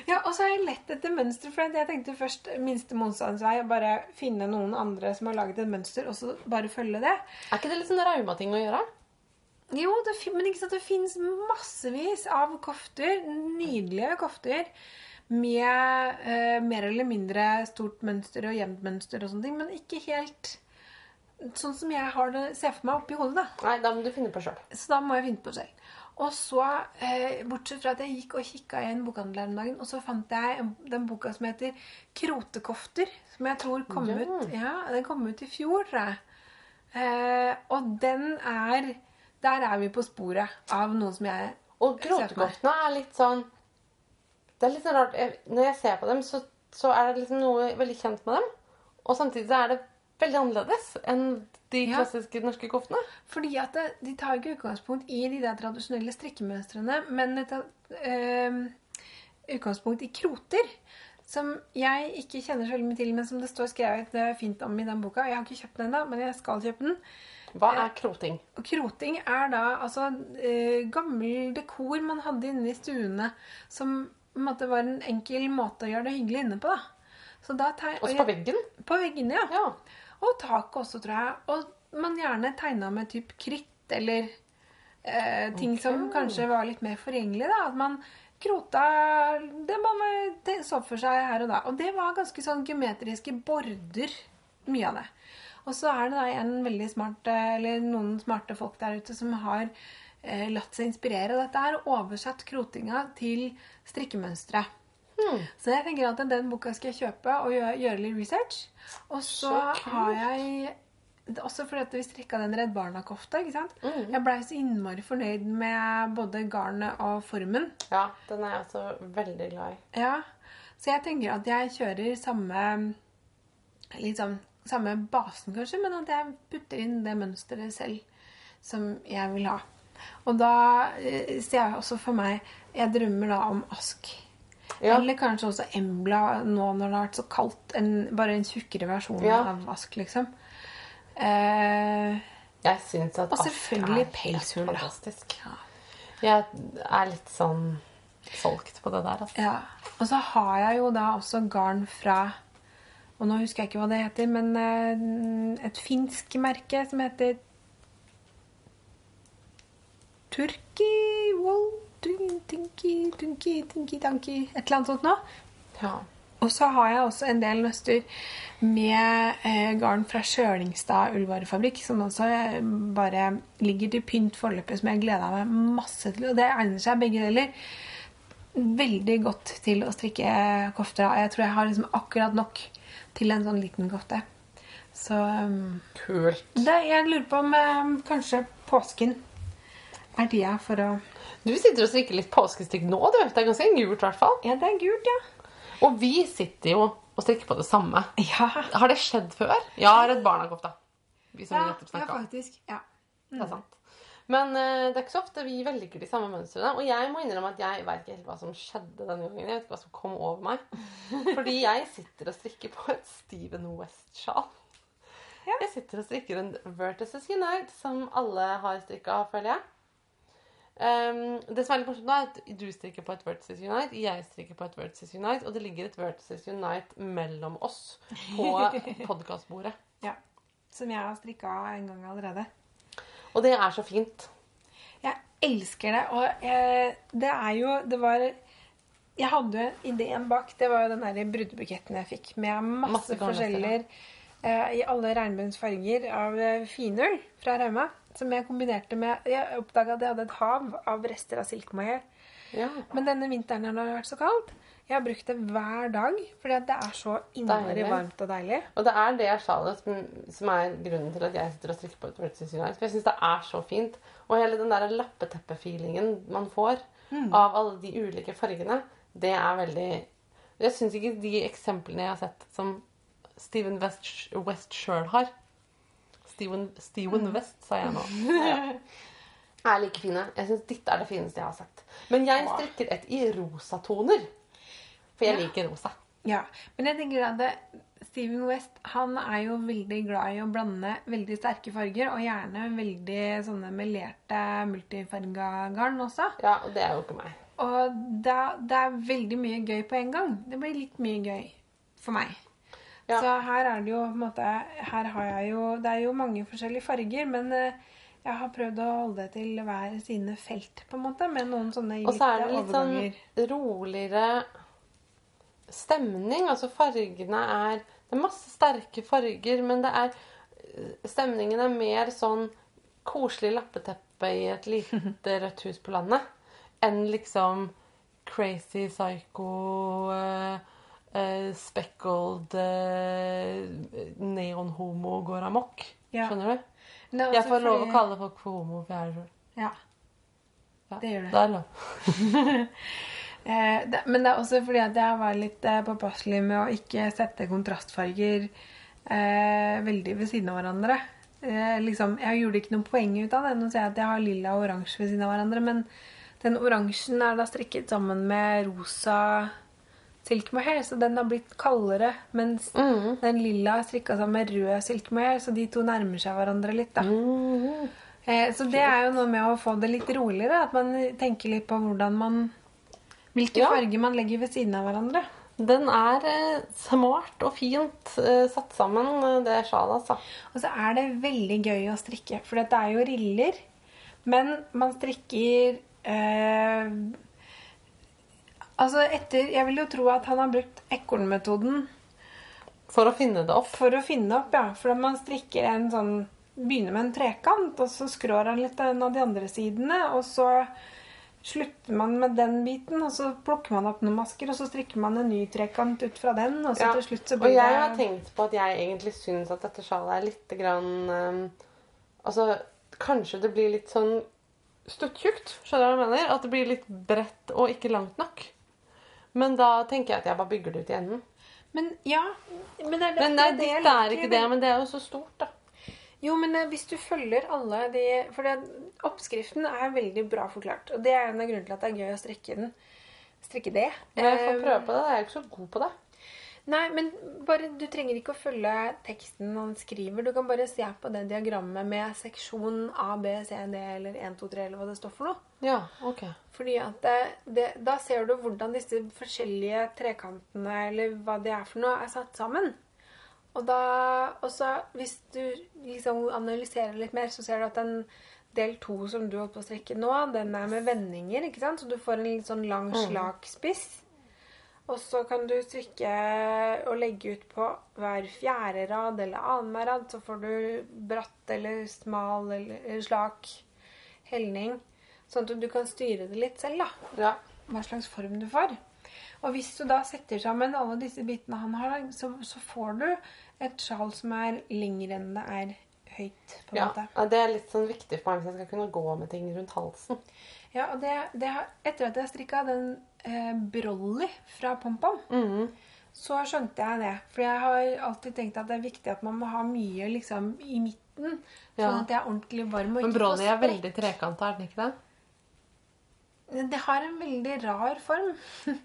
Ja, og så har jeg lett etter mønster, for jeg tenkte først minste motstands vei, bare finne noen andre som har laget et mønster, og så bare følge det. Er ikke det litt sånn rauma-ting å gjøre? Jo, det, men ikke sant, det fins massevis av kofter, nydelige kofter, med eh, mer eller mindre stort mønster og jevnt mønster og sånne ting, men ikke helt sånn som jeg har det, ser for meg oppi hodet, da. Nei, da må du finne på sjøl. Så da må jeg finne på selv. Og så, eh, bortsett fra at jeg gikk og kikka i en bokhandel her om dagen, og så fant jeg den boka som heter 'Krotekofter', som jeg tror kom Ja. ut Ja, den kom ut i fjor, tror jeg. Eh, og den er Der er vi på sporet av noe som jeg Og gråtekoftene er litt sånn Det er litt sånn rart jeg, Når jeg ser på dem, så, så er det liksom noe veldig kjent med dem. Og samtidig så er det veldig annerledes enn de Ja. klassiske norske koftene. Fordi at det, de tar ikke utgangspunkt i de der tradisjonelle strikkemønstrene, men de tar øh, utgangspunkt i kroter. Som jeg ikke kjenner så veldig mye til, men som det står skrevet eh, fint om i den boka. Jeg har ikke kjøpt den ennå, men jeg skal kjøpe den. Hva er kroting? Kroting er da altså eh, gammel dekor man hadde inne i stuene, som på en måte var en enkel måte å gjøre det hyggelig inne på. da. Så da teg- Også på veggen? På veggene, ja. Ja. Og taket også, tror jeg. Og man gjerne tegna med typ kritt eller eh, ting som kanskje var litt mer forgjengelig. da. At man krota det man så for seg her og da. Og det var ganske sånn geometriske border, mye av det. Og så er det da en veldig smart, eh, eller noen smarte folk der ute som har eh, latt seg inspirere av dette her og oversatt krotinga til strikkemønstre. Hmm. Så jeg tenker at den boka skal jeg kjøpe og gjøre, gjøre litt research. Og så, Så har jeg Også fordi at vi strikka den Redd Barna-kofta. ikke sant? Mm. Jeg blei så innmari fornøyd med både garnet og formen. ja, den er jeg også veldig glad i. Ja, Så jeg tenker at jeg kjører samme liksom, samme basen, kanskje, men at jeg putter inn det mønsteret selv som jeg vil ha. Og da eh, ser jeg også for meg Jeg drømmer da om ask. Ja. Eller kanskje også embla nå når det har vært så kaldt. En, bare en tjukkere versjon Ja. av ask, liksom. Eh, Jeg syns at Og selvfølgelig pelshull, fantastisk. Ja. Jeg er litt sånn solgt på det der, altså. ja. Og så har jeg jo da også garn fra Og nå husker jeg ikke hva det heter, men eh, et finsk merke som heter Turkey Wool Tinky, tinky, tinky, tanky Et eller annet sånt noe. Ja. Og så har jeg også en del nøster med eh, garn fra Sjølingstad ullvarefabrikk, som også eh, bare ligger til pynt foreløpig, som jeg gleder meg masse til. Og det egner seg begge deler veldig godt til å strikke kofter av. Jeg tror jeg har liksom akkurat nok til en sånn liten kofte. Så um, Kult. det, jeg lurer på om um, kanskje påsken er tida for å Du sitter og strikker litt påskestrikk nå, du. Det er ganske gult, i hvert fall. Ja, det er gult, ja. Og vi sitter jo og strikker på det samme. Ja, Har det skjedd før? Ja, Redd Barna-kofta. Ja, ja faktisk. Ja. Det er sant. Men uh, det er ikke så ofte vi velger de samme mønstrene. Og jeg må innrømme at jeg vet ikke helt hva som skjedde denne gangen. Jeg vet ikke hva som kom over meg. Fordi jeg sitter og strikker på et Steven West-sjal. Ja. Jeg sitter og strikker en Vertices Unite, som alle har strikka, føler jeg. Um, det som er litt morsomt nå, er at du strikker på et Vertices Unite, jeg strikker på et Vertices Unite, og det ligger et Vertices Unite mellom oss på podkastbordet. ja. Som jeg har strikka en gang allerede. Og det er så fint. Jeg elsker det. Og eh, det er jo Det var jeg hadde jo ideen bak. Det var jo den der brudebuketten jeg fikk med masse, Masse forskjeller eh, i alle regnbuens farger av eh, finull fra Rauma. Som jeg kombinerte med Jeg oppdaga at jeg hadde et hav av rester av silkemohair. Ja. Men denne vinteren har det vært så kaldt, jeg har brukt det hver dag. Fordi det er så innmari varmt og deilig. Og det er det jeg sjalet som, som er grunnen til at jeg sitter og strikker på et Virtual Unite. For jeg syns det er så fint. Og hele den der lappeteppe-feelingen man får av alle de ulike fargene, det er veldig Jeg syns ikke de eksemplene jeg har sett som Steven West, West sjøl har Steven, Steven West, sa jeg nå. Ja. Er like fine. Jeg syns ditt er det fineste jeg har sett. Men jeg strikker et i rosatoner. For jeg Ja. liker rosa. Ja, Men jeg tenker at det, Steven West han er jo veldig glad i å blande veldig sterke farger, og gjerne veldig sånne melerte multifarga garn også. Ja, og det er jo ikke meg. Og det, det er veldig mye gøy på en gang. Det blir litt mye gøy for meg. Ja. Så her er det jo på en måte Her har jeg jo Det er jo mange forskjellige farger, men eh, jeg har prøvd å holde det til hver sine felt, på en måte, med noen sånne overganger. Og så er det litt sånn roligere stemning. Altså fargene er Det er masse sterke farger, men det er Stemningen er mer sånn koselig lappeteppe i et lite rødt hus på landet enn liksom crazy psycho eh, eh, speckled eh, neonhomo går amok. Ja. Skjønner du? Er Jeg også får lov å kalle folk for homo, for jeg er sjøl. Ja, Ja, det gjør du. Det er lov. Eh, det, men det er også fordi at jeg var litt eh, påpasselig med å ikke sette kontrastfarger eh, veldig ved siden av hverandre. Eh, liksom, jeg gjorde ikke noe poeng ut av det. Nå sier jeg at jeg har lilla og oransje ved siden av hverandre, men den oransjen er da strikket sammen med rosa silkemohair, så den har blitt kaldere, mens Mm. den lilla er strikka sammen med rød silkemohair, så de to nærmer seg hverandre litt, da. Mm. Eh, Så det er jo noe med å få det litt roligere. At man tenker litt på hvordan man Hvilke Ja. farger man legger ved siden av hverandre. Den er eh, smart og fint eh, satt sammen, eh, det sjalet, altså. Og så er det veldig gøy å strikke, for dette er jo riller. Men man strikker eh, Altså etter Jeg vil jo tro at han har brukt ekornmetoden For å finne det opp. for å finne opp, ja. For man strikker en sånn Begynner med en trekant, og så skrår han litt av en av de andre sidene, og så slutter man med den biten, og så plukker man opp noen masker, og så strikker man en ny trekant ut fra den, og så Ja. til slutt så Og blir jeg har tenkt på at jeg egentlig syns at dette sjalet er litt grann um, Altså, kanskje det blir litt sånn stuttjukt. Skjønner du hva jeg mener? At det blir litt bredt og ikke langt nok. Men da tenker jeg at jeg bare bygger det ut i enden. Men ja Men, er det, Men nei, det, ditt det er ikke det, men det er jo så stort, da. Jo, men eh, hvis du følger alle de For det, oppskriften er veldig bra forklart. Og det er en av grunnene til at det er gøy å strekke den. Strekke det. Men jeg får Eh, prøve på det. Jeg er jo ikke så god på det. Nei, men bare, du trenger ikke å følge teksten han skriver. Du kan bare se på det diagrammet med seksjon A, B, C, D eller 1, 2, 3 eller hva det står for noe. Ja, ok. Fordi at det, det, Da ser du hvordan disse forskjellige trekantene eller hva det er for noe, er satt sammen. Og da, også, hvis du liksom analyserer litt mer, så ser du at den del to som du holdt på å strekke nå, den er med vendinger, ikke sant? Så du får en litt sånn lang, slak spiss. Og så kan du trykke og legge ut på hver fjerde rad eller annenhver rad, så får du bratt eller smal eller slak helning. Sånn at du kan styre det litt selv, da. Ja. Hva slags form du får. Og hvis du da setter sammen alle disse bitene han har, så, så får du et sjal som er lengre enn det er høyt. på en ja. måte. ja, Det er litt sånn viktig for meg hvis jeg skal kunne gå med ting rundt halsen. Ja, og det, det har, Etter at jeg strikka den eh, Brolly fra PomPom, mm. så skjønte jeg det. For jeg har alltid tenkt at det er viktig at man må ha mye liksom i midten. Sånn Ja. at jeg er ordentlig varm. Men Brolly er veldig trekanta, er den ikke det? Det har en veldig rar form.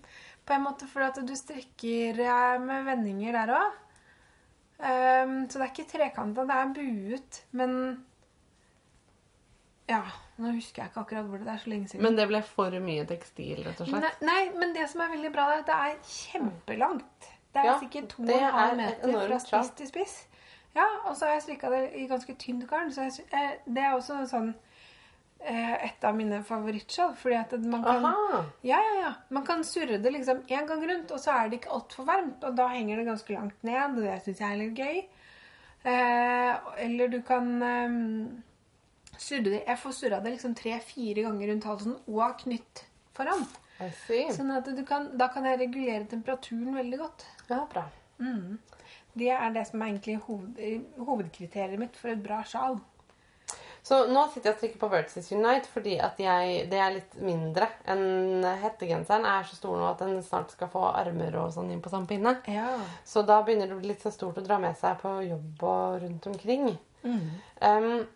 På en måte fordi at du strikker eh, med vendinger der òg. så det er ikke trekanta, det er buet. Men Ja, nå husker jeg ikke akkurat hvor det er. så lenge siden. Men det ble for mye tekstil, rett og slett. nei, men det som er veldig bra, er at det er kjempelangt. Det er Ja, sikkert to og en halv meter fra spiss til spiss. Ja, og så har jeg strikka det i ganske tynt garn. Så jeg, eh, det er også sånn eh, et av mine favorittskjold. Fordi at man kan Aha. Ja, ja, ja. Man kan surre det liksom én gang rundt, og så er det ikke altfor varmt. Og da henger det ganske langt ned, og det syns jeg er litt gøy. Eh, eller du kan eh, surre det Jeg får surra det liksom tre-fire ganger rundt halsen og knytt foran. Sånn at du kan, da kan jeg regulere temperaturen veldig godt. Ja, bra. Det er det som er egentlig hoved, hovedkriteriet mitt for et bra sjal. Så nå sitter jeg og strikker på Vertices Unite fordi at jeg, det er litt mindre enn hettegenseren er så stor nå at den snart skal få armer og sånn inn på samme pinne. Ja. Så da begynner det å bli litt så stort å dra med seg på jobb og rundt omkring. Um,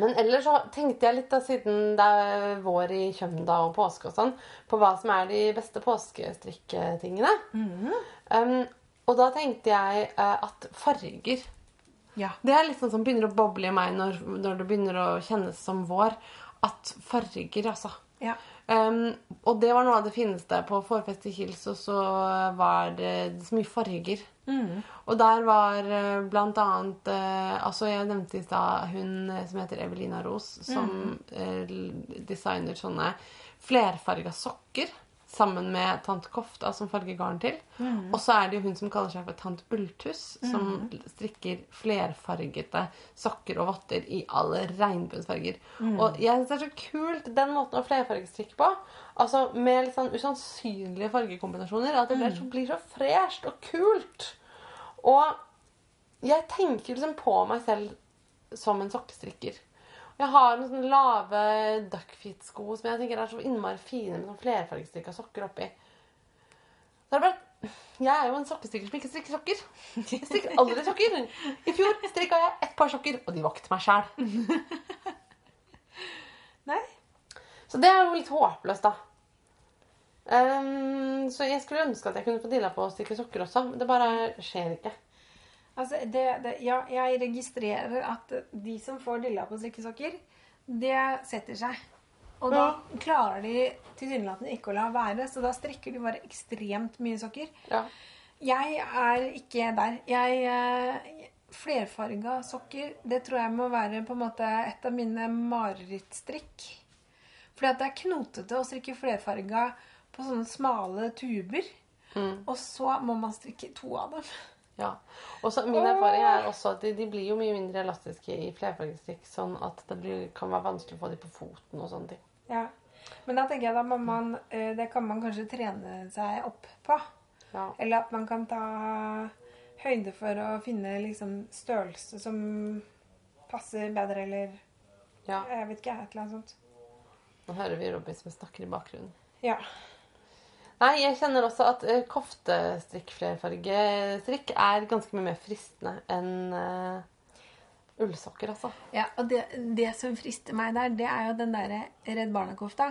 men ellers så tenkte jeg litt, da, siden det er vår i Kjømda og påske og sånn, på hva som er de beste påskestrikketingene. um, og da tenkte jeg uh, at farger ja. Det er litt sånn som begynner å boble i meg når, når det begynner å kjennes som vår. At farger, altså. Ja. Um, og det var noe av det fineste på Forfest i Kils og så var det så mye farger. Og der var eh, blant annet uh, Altså, jeg nevnte i stad hun eh, som heter Evelina Ros, som eh, designer sånne flerfarga sokker. Sammen med Tante Kofta som farger garn til. Og så er det jo hun som kaller seg for Tante Ulltuss, som strikker flerfargete sokker og votter i alle regnbuensfarger. Og jeg syns det er så kult den måten å flerfargestrikke på. Altså Med litt sånn usannsynlige fargekombinasjoner. At det blir så, blir så fresht og kult. Og jeg tenker liksom på meg selv som en sokkestrikker. Jeg har noen sånne lave duckfit-sko som jeg tenker er så innmari fine med sånn flerfargestrikka sokker oppi. Så er det bare Jeg er jo en sokkestrikker som ikke strikker sokker. Jeg strikker aldri sokker. I fjor strikka jeg ett par sokker, og de var ikke til meg sjæl. Nei? Så det er jo litt håpløst, da. Um, så jeg skulle ønske at jeg kunne få dilla på å strikke sokker også. Men det bare skjer ikke. Altså, det, det, ja, jeg registrerer at de som får dilla på strikkesokker, det setter seg. Og da klarer de tilsynelatende ikke å la være, så da strikker de bare ekstremt mye sokker. Ja. Jeg er ikke der. Jeg eh, Flerfarga sokker, det tror jeg må være på en måte et av mine marerittstrikk. Fordi at det er knotete å strikke flerfarga på sånne smale tuber. Og så må man strikke to av dem. Ja. Og så Min erfaring er også at de, de blir jo mye mindre elastiske i flerfargestrikk, sånn at det blir, kan være vanskelig å få dem på foten og sånne ting. Ja. Men da tenker jeg da må man eh, Det kan man kanskje trene seg opp på. Ja. Eller at man kan ta høyde for å finne liksom størrelse som passer bedre, eller ja. jeg vet ikke, et eller annet sånt. Nå hører vi Robby som snakker i bakgrunnen. Ja. Nei, jeg kjenner også at uh, koftestrikk flerfargestrikk er ganske mye mer fristende enn uh, ullsokker, altså. ja og det, det som frister meg der, det er jo den derre Redd Barna-kofta.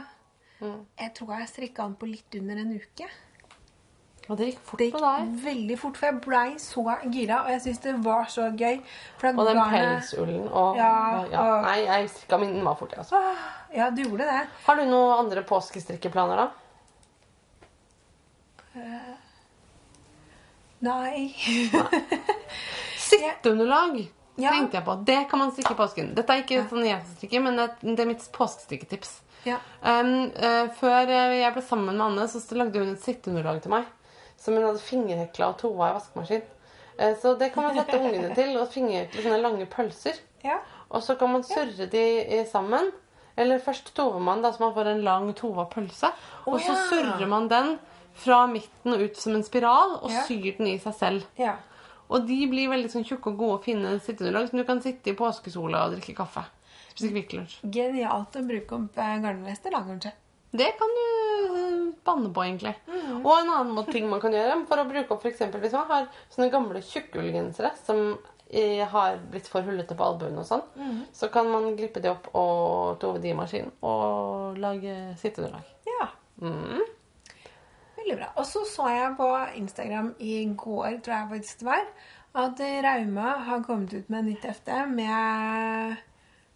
Mm. Jeg tror jeg strikka den på litt under en uke. Og det gikk fort Det på gikk deg. veldig fort, for jeg blei så gira, og jeg syns det var så gøy. Og den pelsullen og Ja, ja. og- Nei, jeg strikka min var fort, jeg, altså. Ja, du gjorde det. Har du noen andre påskestrikkeplaner, da? Nei. Sitteunderlag Ja. tenkte jeg på. Det kan man strikke i påsken. Dette er ikke sånn jeg strikker, men det, er mitt påskestrikketips. Ja. Um, uh, før eh, jeg ble sammen med Anne, så lagde hun et sitteunderlag til meg. Som hun hadde fingerhekla og tova i vaskemaskin. Uh, så det kan man sette ungene til. Og fingerhekle sånne lange pølser. ja. Og så kan man surre de sammen. Eller først tover man, da, så man får en lang tova pølse. Og så ja. surrer man den fra midten og ut som en spiral, og Ja. syr den i seg selv. ja. Og de blir veldig sånn tjukke og gode å finne sitteunderlag så du kan sitte i påskesola og drikke kaffe. Genialt å bruke opp eh, garnrester, da, kanskje. Det kan du eh, banne på, egentlig. Og en annen ting man kan gjøre for å bruke opp for eksempel hvis man har sånne gamle tjukkullgensere som eh, har blitt for hullete på albuene og sånn, så kan man glippe de opp og tove de i maskinen og lage sitteunderlag. Ja. Mm. Veldig bra. Og så så jeg på Instagram i går, tror jeg faktisk det var, at Rauma har kommet ut med nytt hefte med,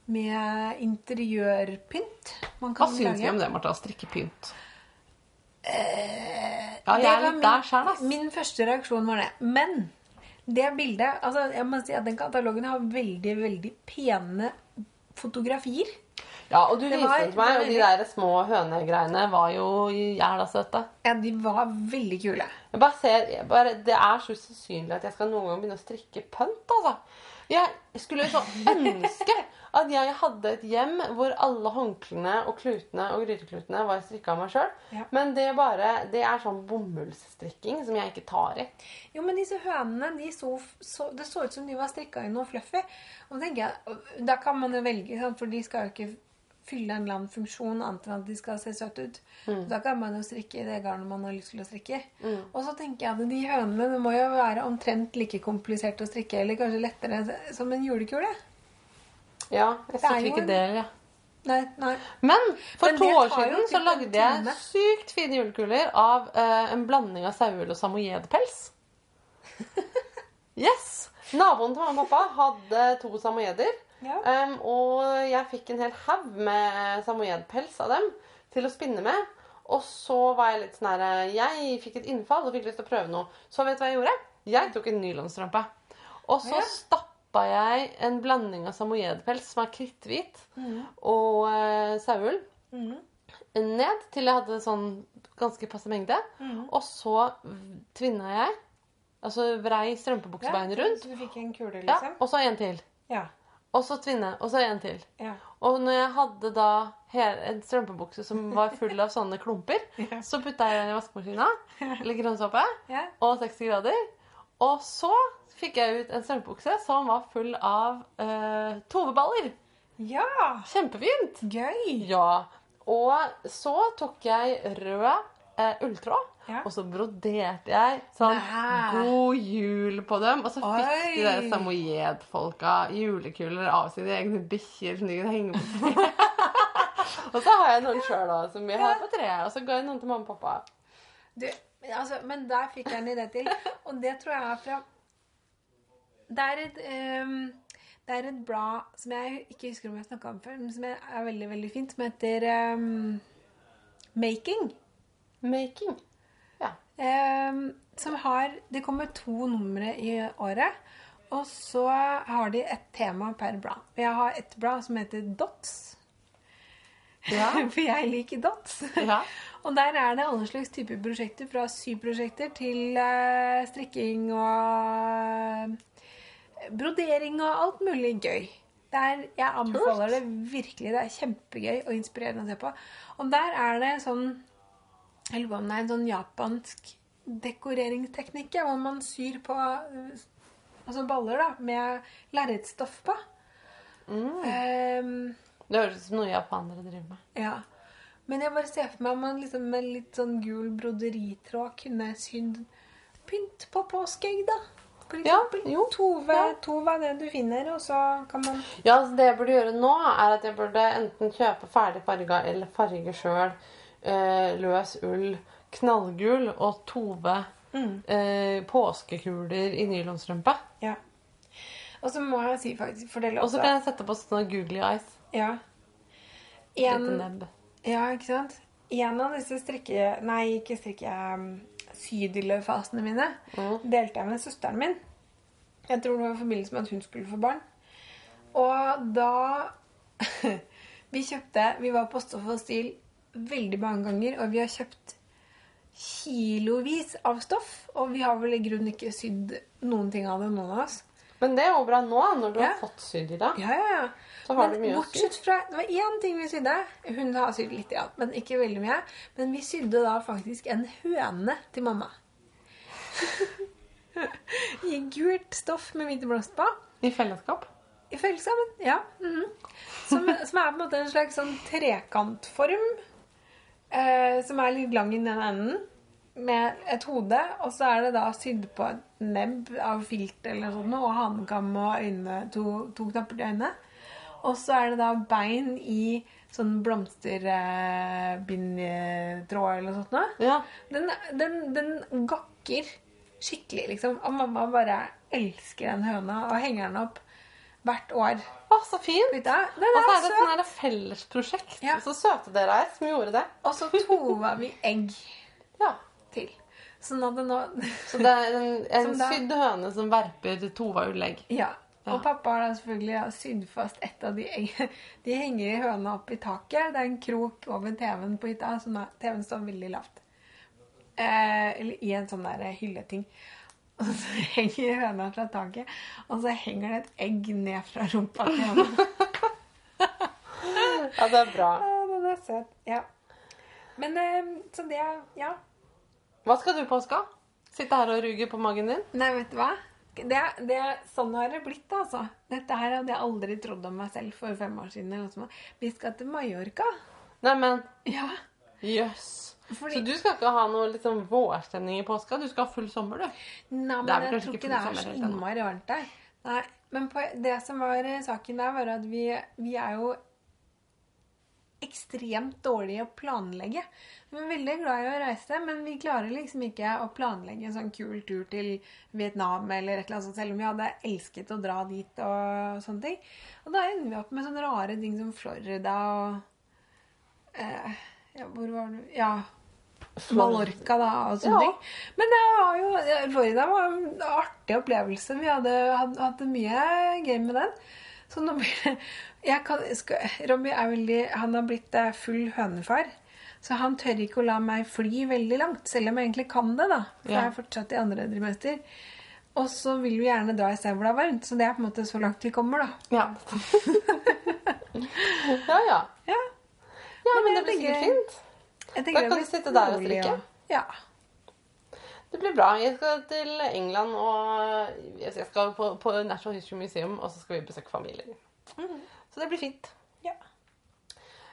med interiørpynt. Man Hva syns vi om det, Martha? Strikkepynt? Eh, Ja, jeg er litt der sjøl, ass. Min første reaksjon var det. Men det bildet altså jeg må si at Den katalogen har veldig veldig pene fotografier. Ja, og du Det viste var- den til meg, og de der små hønegreiene var jo jævla søte. Ja, de var veldig kule. Jeg bare ser, jeg bare, Det er så usannsynlig at jeg skal noen gang begynne å strikke pønt. altså. Jeg skulle så ønske at jeg hadde et hjem hvor alle håndklærne og klutene og gryteklutene var strikka av meg sjøl. Ja. Men det, bare, det er sånn bomullsstrikking som jeg ikke tar i. Jo, men disse hønene, de så, så, det så ut som de var strikka i noe fluffy. Og da tenker jeg, Da kan man jo velge, for de skal jo ikke fylle en eller annen funksjon annet enn at de skal se søte ut. Da kan man jo strikke i det garnet man har lyst til å strikke i. Og så tenker jeg at de hønene det må jo være omtrent like komplisert å strikke, eller kanskje lettere som en julekule. Ja, jeg jo ikke det, det. Ja. Nei, nei. Men for Men to år siden så lagde jeg sykt fine julekuler av uh, en blanding av sauehull og samojedpels. Yes! Naboen til mamma og pappa hadde to samoyeder. Ja. Um, og jeg fikk en hel haug med samojedpels av dem til å spinne med. Og så var jeg litt sånn her Jeg fikk et innfall og fikk lyst til å prøve noe. Så vet du hva jeg gjorde? Jeg tok en nylonstrømpe. Og så Ja. stappa jeg en blanding av samojedpels som er kritthvit, og uh, saueull mm. ned til jeg hadde sånn ganske passe mengde. Mm. Og så tvinna jeg, altså vrei strømpebuksebeinet rundt. Så du fikk en kule, Ja, liksom? og så en til. Ja. Og så tvinne, og så en til. ja. Og når jeg hadde da en strømpebukse som var full av sånne klumper, Ja. så putta jeg den i vaskemaskina, eller grønnsåpe, ja. og 60 grader. Og så fikk jeg ut en strømpebukse som var full av eh, toveballer. Ja! Kjempefint! Gøy! Ja. Og så tok jeg rød uh, ulltråd, Ja. og så broderte jeg sånn Nei. God jul på dem. Og så fikk Oi. de der samojedfolka julekuler av sine egne bikkjer som de kunne henge på. og så har jeg noen sjøl òg, som vi har på treet. Og så ga jeg noen til mamma og pappa. Du, altså, men der fikk jeg en idé til. Og det tror jeg er fra Det er et, um det er et blad som jeg ikke husker om jeg snakka om før, men som er veldig veldig fint, som heter um, Making. Making. Ehm, som har Det kommer to numre i året. Og så har de et tema per blad. Jeg har et blad som heter Dots. Ja. For jeg liker dots. ja. Og der er det alle slags typer prosjekter, fra syprosjekter til eh, strikking og eh, brodering og alt mulig gøy. Der, jeg anbefaler det virkelig. Det er kjempegøy og inspirerende å se på. Og der er det sånn Jeg lurer om det er en sånn japansk dekoreringsteknikk, ja, hvor man syr på eh, altså baller da, med lerretstoff på. Mm. Um, Det høres ut som noe japanere driver med. ja. Men jeg bare ser for meg om man liksom med litt sånn gul broderitråd kunne sydd pynt på påskeegg, da. For Ja, eksempel. jo. Tove, Ja. Tove er det du finner, og så kan man Ja, så Det jeg burde gjøre nå, er at jeg burde enten kjøpe ferdig farga eller farge sjøl eh, løs ull, knallgul og Tove eh, påskekuler i nylonstrømpe. Ja. Og så må jeg si faktisk fordele Og så kan jeg sette på sånne googly eyes. Ja. En, nebb. ja, ikke sant? En av disse strikke... Nei, ikke strikke... um, Sydillefasene mine Mm. delte jeg med søsteren min. Jeg tror det var i forbindelse med at hun skulle få barn. Og da Vi kjøpte Vi var på Stoff og Stil veldig mange ganger, og vi har kjøpt kilovis av stoff. Og vi har vel i grunnen ikke sydd noen ting av det, noen av oss. Men det er jo bra nå, når du Ja. har fått sydd i dag. Ja, ja, ja. Så har Men du mye bortsett fra Det var én ting vi sydde. Hun har sydd litt, ja, men ikke veldig mye. Men vi sydde da faktisk en høne til mamma. I gult stoff med hvite blomster på. I fellesskap. I fellesskap, ja. mhm. som, som er på en måte en slags sånn trekantform. Eh, som er litt lang i den enden. Med et hode. Og så er det da sydd på et nebb av filt eller sånn, og hanekam og øyne, to, to knapper til øynene. Og så er det da bein i sånn blomsterbindtråd eller noe sånt. noe. Ja. Den, den, den gakker skikkelig, liksom. Og mamma bare elsker den høna og henger den opp hvert år. Å, så fint! Og så er det et sånn fellesprosjekt. Ja. Så søte dere er som gjorde det. Og så tova vi egg Ja. til. Sånn at det nå Så det er en, en sydd høne som verper Tova ullegg. Ja. Og pappa har da selvfølgelig sydd fast et av de eggene. De henger i høna opp i taket. Det er en krok over TV-en på hytta. TV-en står veldig lavt. Eh, eller i en sånn der hylleting. Og så henger høna fra taket, og så henger det et egg ned fra rumpa til høna. Ja, det er bra. Ja, den er søt. Ja. Men eh, så det Ja. Hva skal du i påska? Sitte her og ruge på magen din? Nei, vet du hva? Det, det, sånn har det blitt, altså. Dette her hadde jeg aldri trodd om meg selv for fem år siden. eller noe sånt. Vi skal til Mallorca. Neimen, Ja. jøss. Fordi- Så du skal ikke ha noe liksom, vårstemning i påska? Du skal ha full sommer, du? Nei, men jeg tror ikke det er så innmari varmt der. Nei, men på, det som var saken der, var at vi, vi er jo ekstremt dårlige å planlegge. Vi er veldig glad i å reise, men vi klarer liksom ikke å planlegge en sånn kul tur til Vietnam eller et eller annet sånt, selv om vi hadde elsket å dra dit og sånne ting. Og da ender vi opp med sånne rare ting som Florida og eh, ja, Hvor var du? Ja, Mallorca da, og sånne Ja. ting. Men det var jo, Florida var en artig opplevelse. Vi hadde, hatt mye gøy med den. Så nå blir det jeg kan, skal, Robbie er veldig Han har blitt eh, full hønefar. Så han tør ikke å la meg fly veldig langt, selv om jeg egentlig kan det. da. For Ja. jeg er fortsatt i andre trimester. Og så vil vi gjerne dra i sted hvor det er varmt. Så det er på en måte så langt vi kommer, da. Ja. ja, ja. Ja, Ja, men men det blir sikkert fint. Da kan du sitte der og strikke. Ja. Det blir bra. Jeg skal til England og jeg skal på, på National History Museum, og så skal vi besøke familier. Så det blir fint. ja.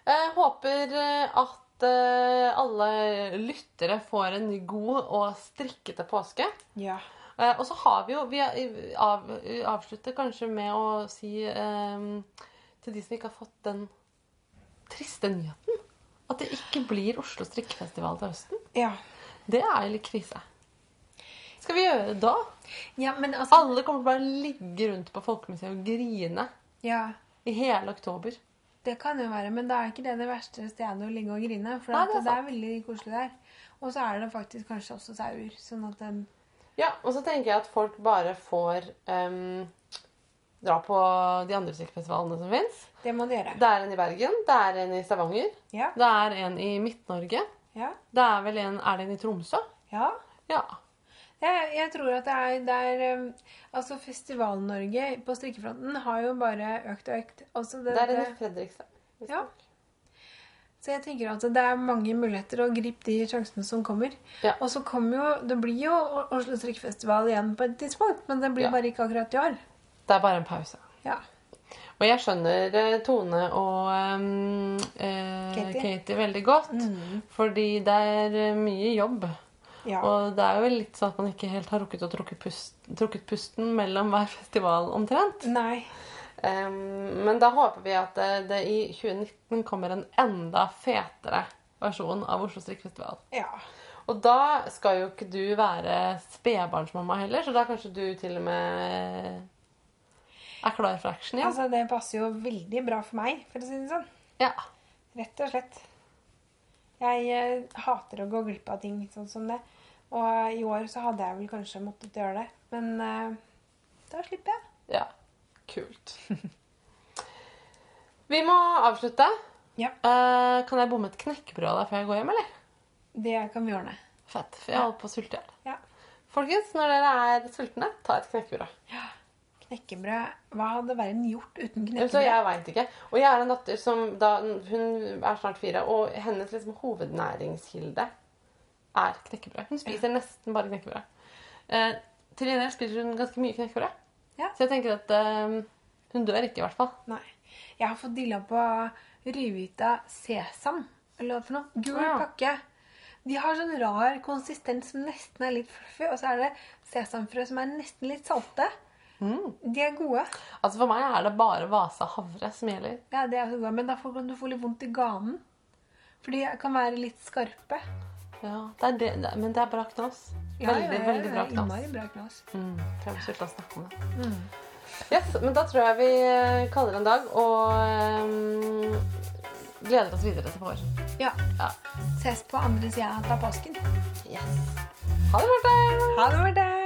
Jeg håper eh, at eh, alle lyttere får en god og strikkete påske. ja. Eh, Og så har vi jo Vi er- avslutter kanskje med å si um, til de som ikke har fått den triste nyheten, at det ikke blir Oslo strikkefestival til høsten. ja. Det er jo litt krise. Skal vi gjøre det da? Ja, men altså Alle kommer til å bare ligge rundt på Folkemuseet og grine Ja, i hele oktober. det kan jo være, men da er ikke det det verste stedet å ligge og grine. For Nei, det er det, er veldig koselig der. Og så er det faktisk kanskje også sauer. Sånn at den Ja, og så tenker jeg at folk bare får ehm, dra på de andre strikkefestivalene som fins. Det må du gjøre. Det er en i Bergen, det er en i Stavanger, Ja. det er en i Midt-Norge. Ja. Det er vel en Er det en i Tromsø? ja. Ja. Jeg, jeg tror at det er, det er um, Altså, Festival-Norge på strikkefronten har jo bare økt og økt. Altså det, Det er en i Fredrikstad. Ja. så jeg tenker at det er mange muligheter å gripe de sjansene som kommer. Ja. Og så kommer jo Det blir jo Oslo strikkefestival igjen på et tidspunkt, men det blir Ja. bare ikke akkurat i år. Det er bare en pause. Ja. Og jeg skjønner eh, Tone og um, eh, Katie. Katie veldig godt. Fordi det er eh, mye jobb. ja. Og det er jo litt sånn at man ikke helt har rukket å trukke pust, trukket pusten mellom hver festival omtrent. Nei. Um, men da håper vi at det, det i 2019 kommer en enda fetere versjon av Oslo strikkefestival. Ja. Og da skal jo ikke du være spedbarnsmamma heller, så da kanskje du til og med er klar for action igjen. Altså, det passer jo veldig bra for meg, for å si det sånn. Ja. Rett og slett. Jeg eh, hater å gå glipp av ting sånn som det. Og eh, i år så hadde jeg vel kanskje måttet gjøre det. Men eh, da slipper jeg. ja. Kult. Vi må avslutte. Ja. Uh, kan jeg bomme et knekkebrød av deg før jeg går hjem, eller? Det kan vi ordne. Fett. For jeg holder på å sulte i hjel. Ja. Folkens, når dere er sultne, ta et knekkebrød. Knekkebrød Hva hadde verden gjort uten Så knekkebrød? jeg vet ikke. Og jeg er en datter som da, Hun er snart fire, og hennes liksom hovednæringskilde er knekkebrød. Hun spiser nesten bare knekkebrød. Eh, til gjengjeld spiser hun ganske mye knekkebrød. Ja. Så jeg tenker at eh, hun dør ikke, i hvert fall. Nei. Jeg har fått dilla på Ryvita sesam. Eller hva for noe? Gul Ja. pakke. De har sånn rar konsistens som nesten er litt fluffy. Og så er det sesamfrø som er nesten litt salte. De er gode. Altså For meg er det bare Vasa havre som gjelder. Ja, det er så gode. Men da får kan du få litt vondt i ganen. For de kan være litt skarpe. Ja, det er det, det, Men det er bra knas. Veldig, veldig bra knas. Innmari bra knas. Mm, Fremskyld til å snakke om det. Yes, men da tror jeg vi eh, kaller det en dag og um, gleder oss videre til vår. Ja. Ja. Ses på andre sida av påsken. Yes. Ha det, Marte! Ha det, Marte!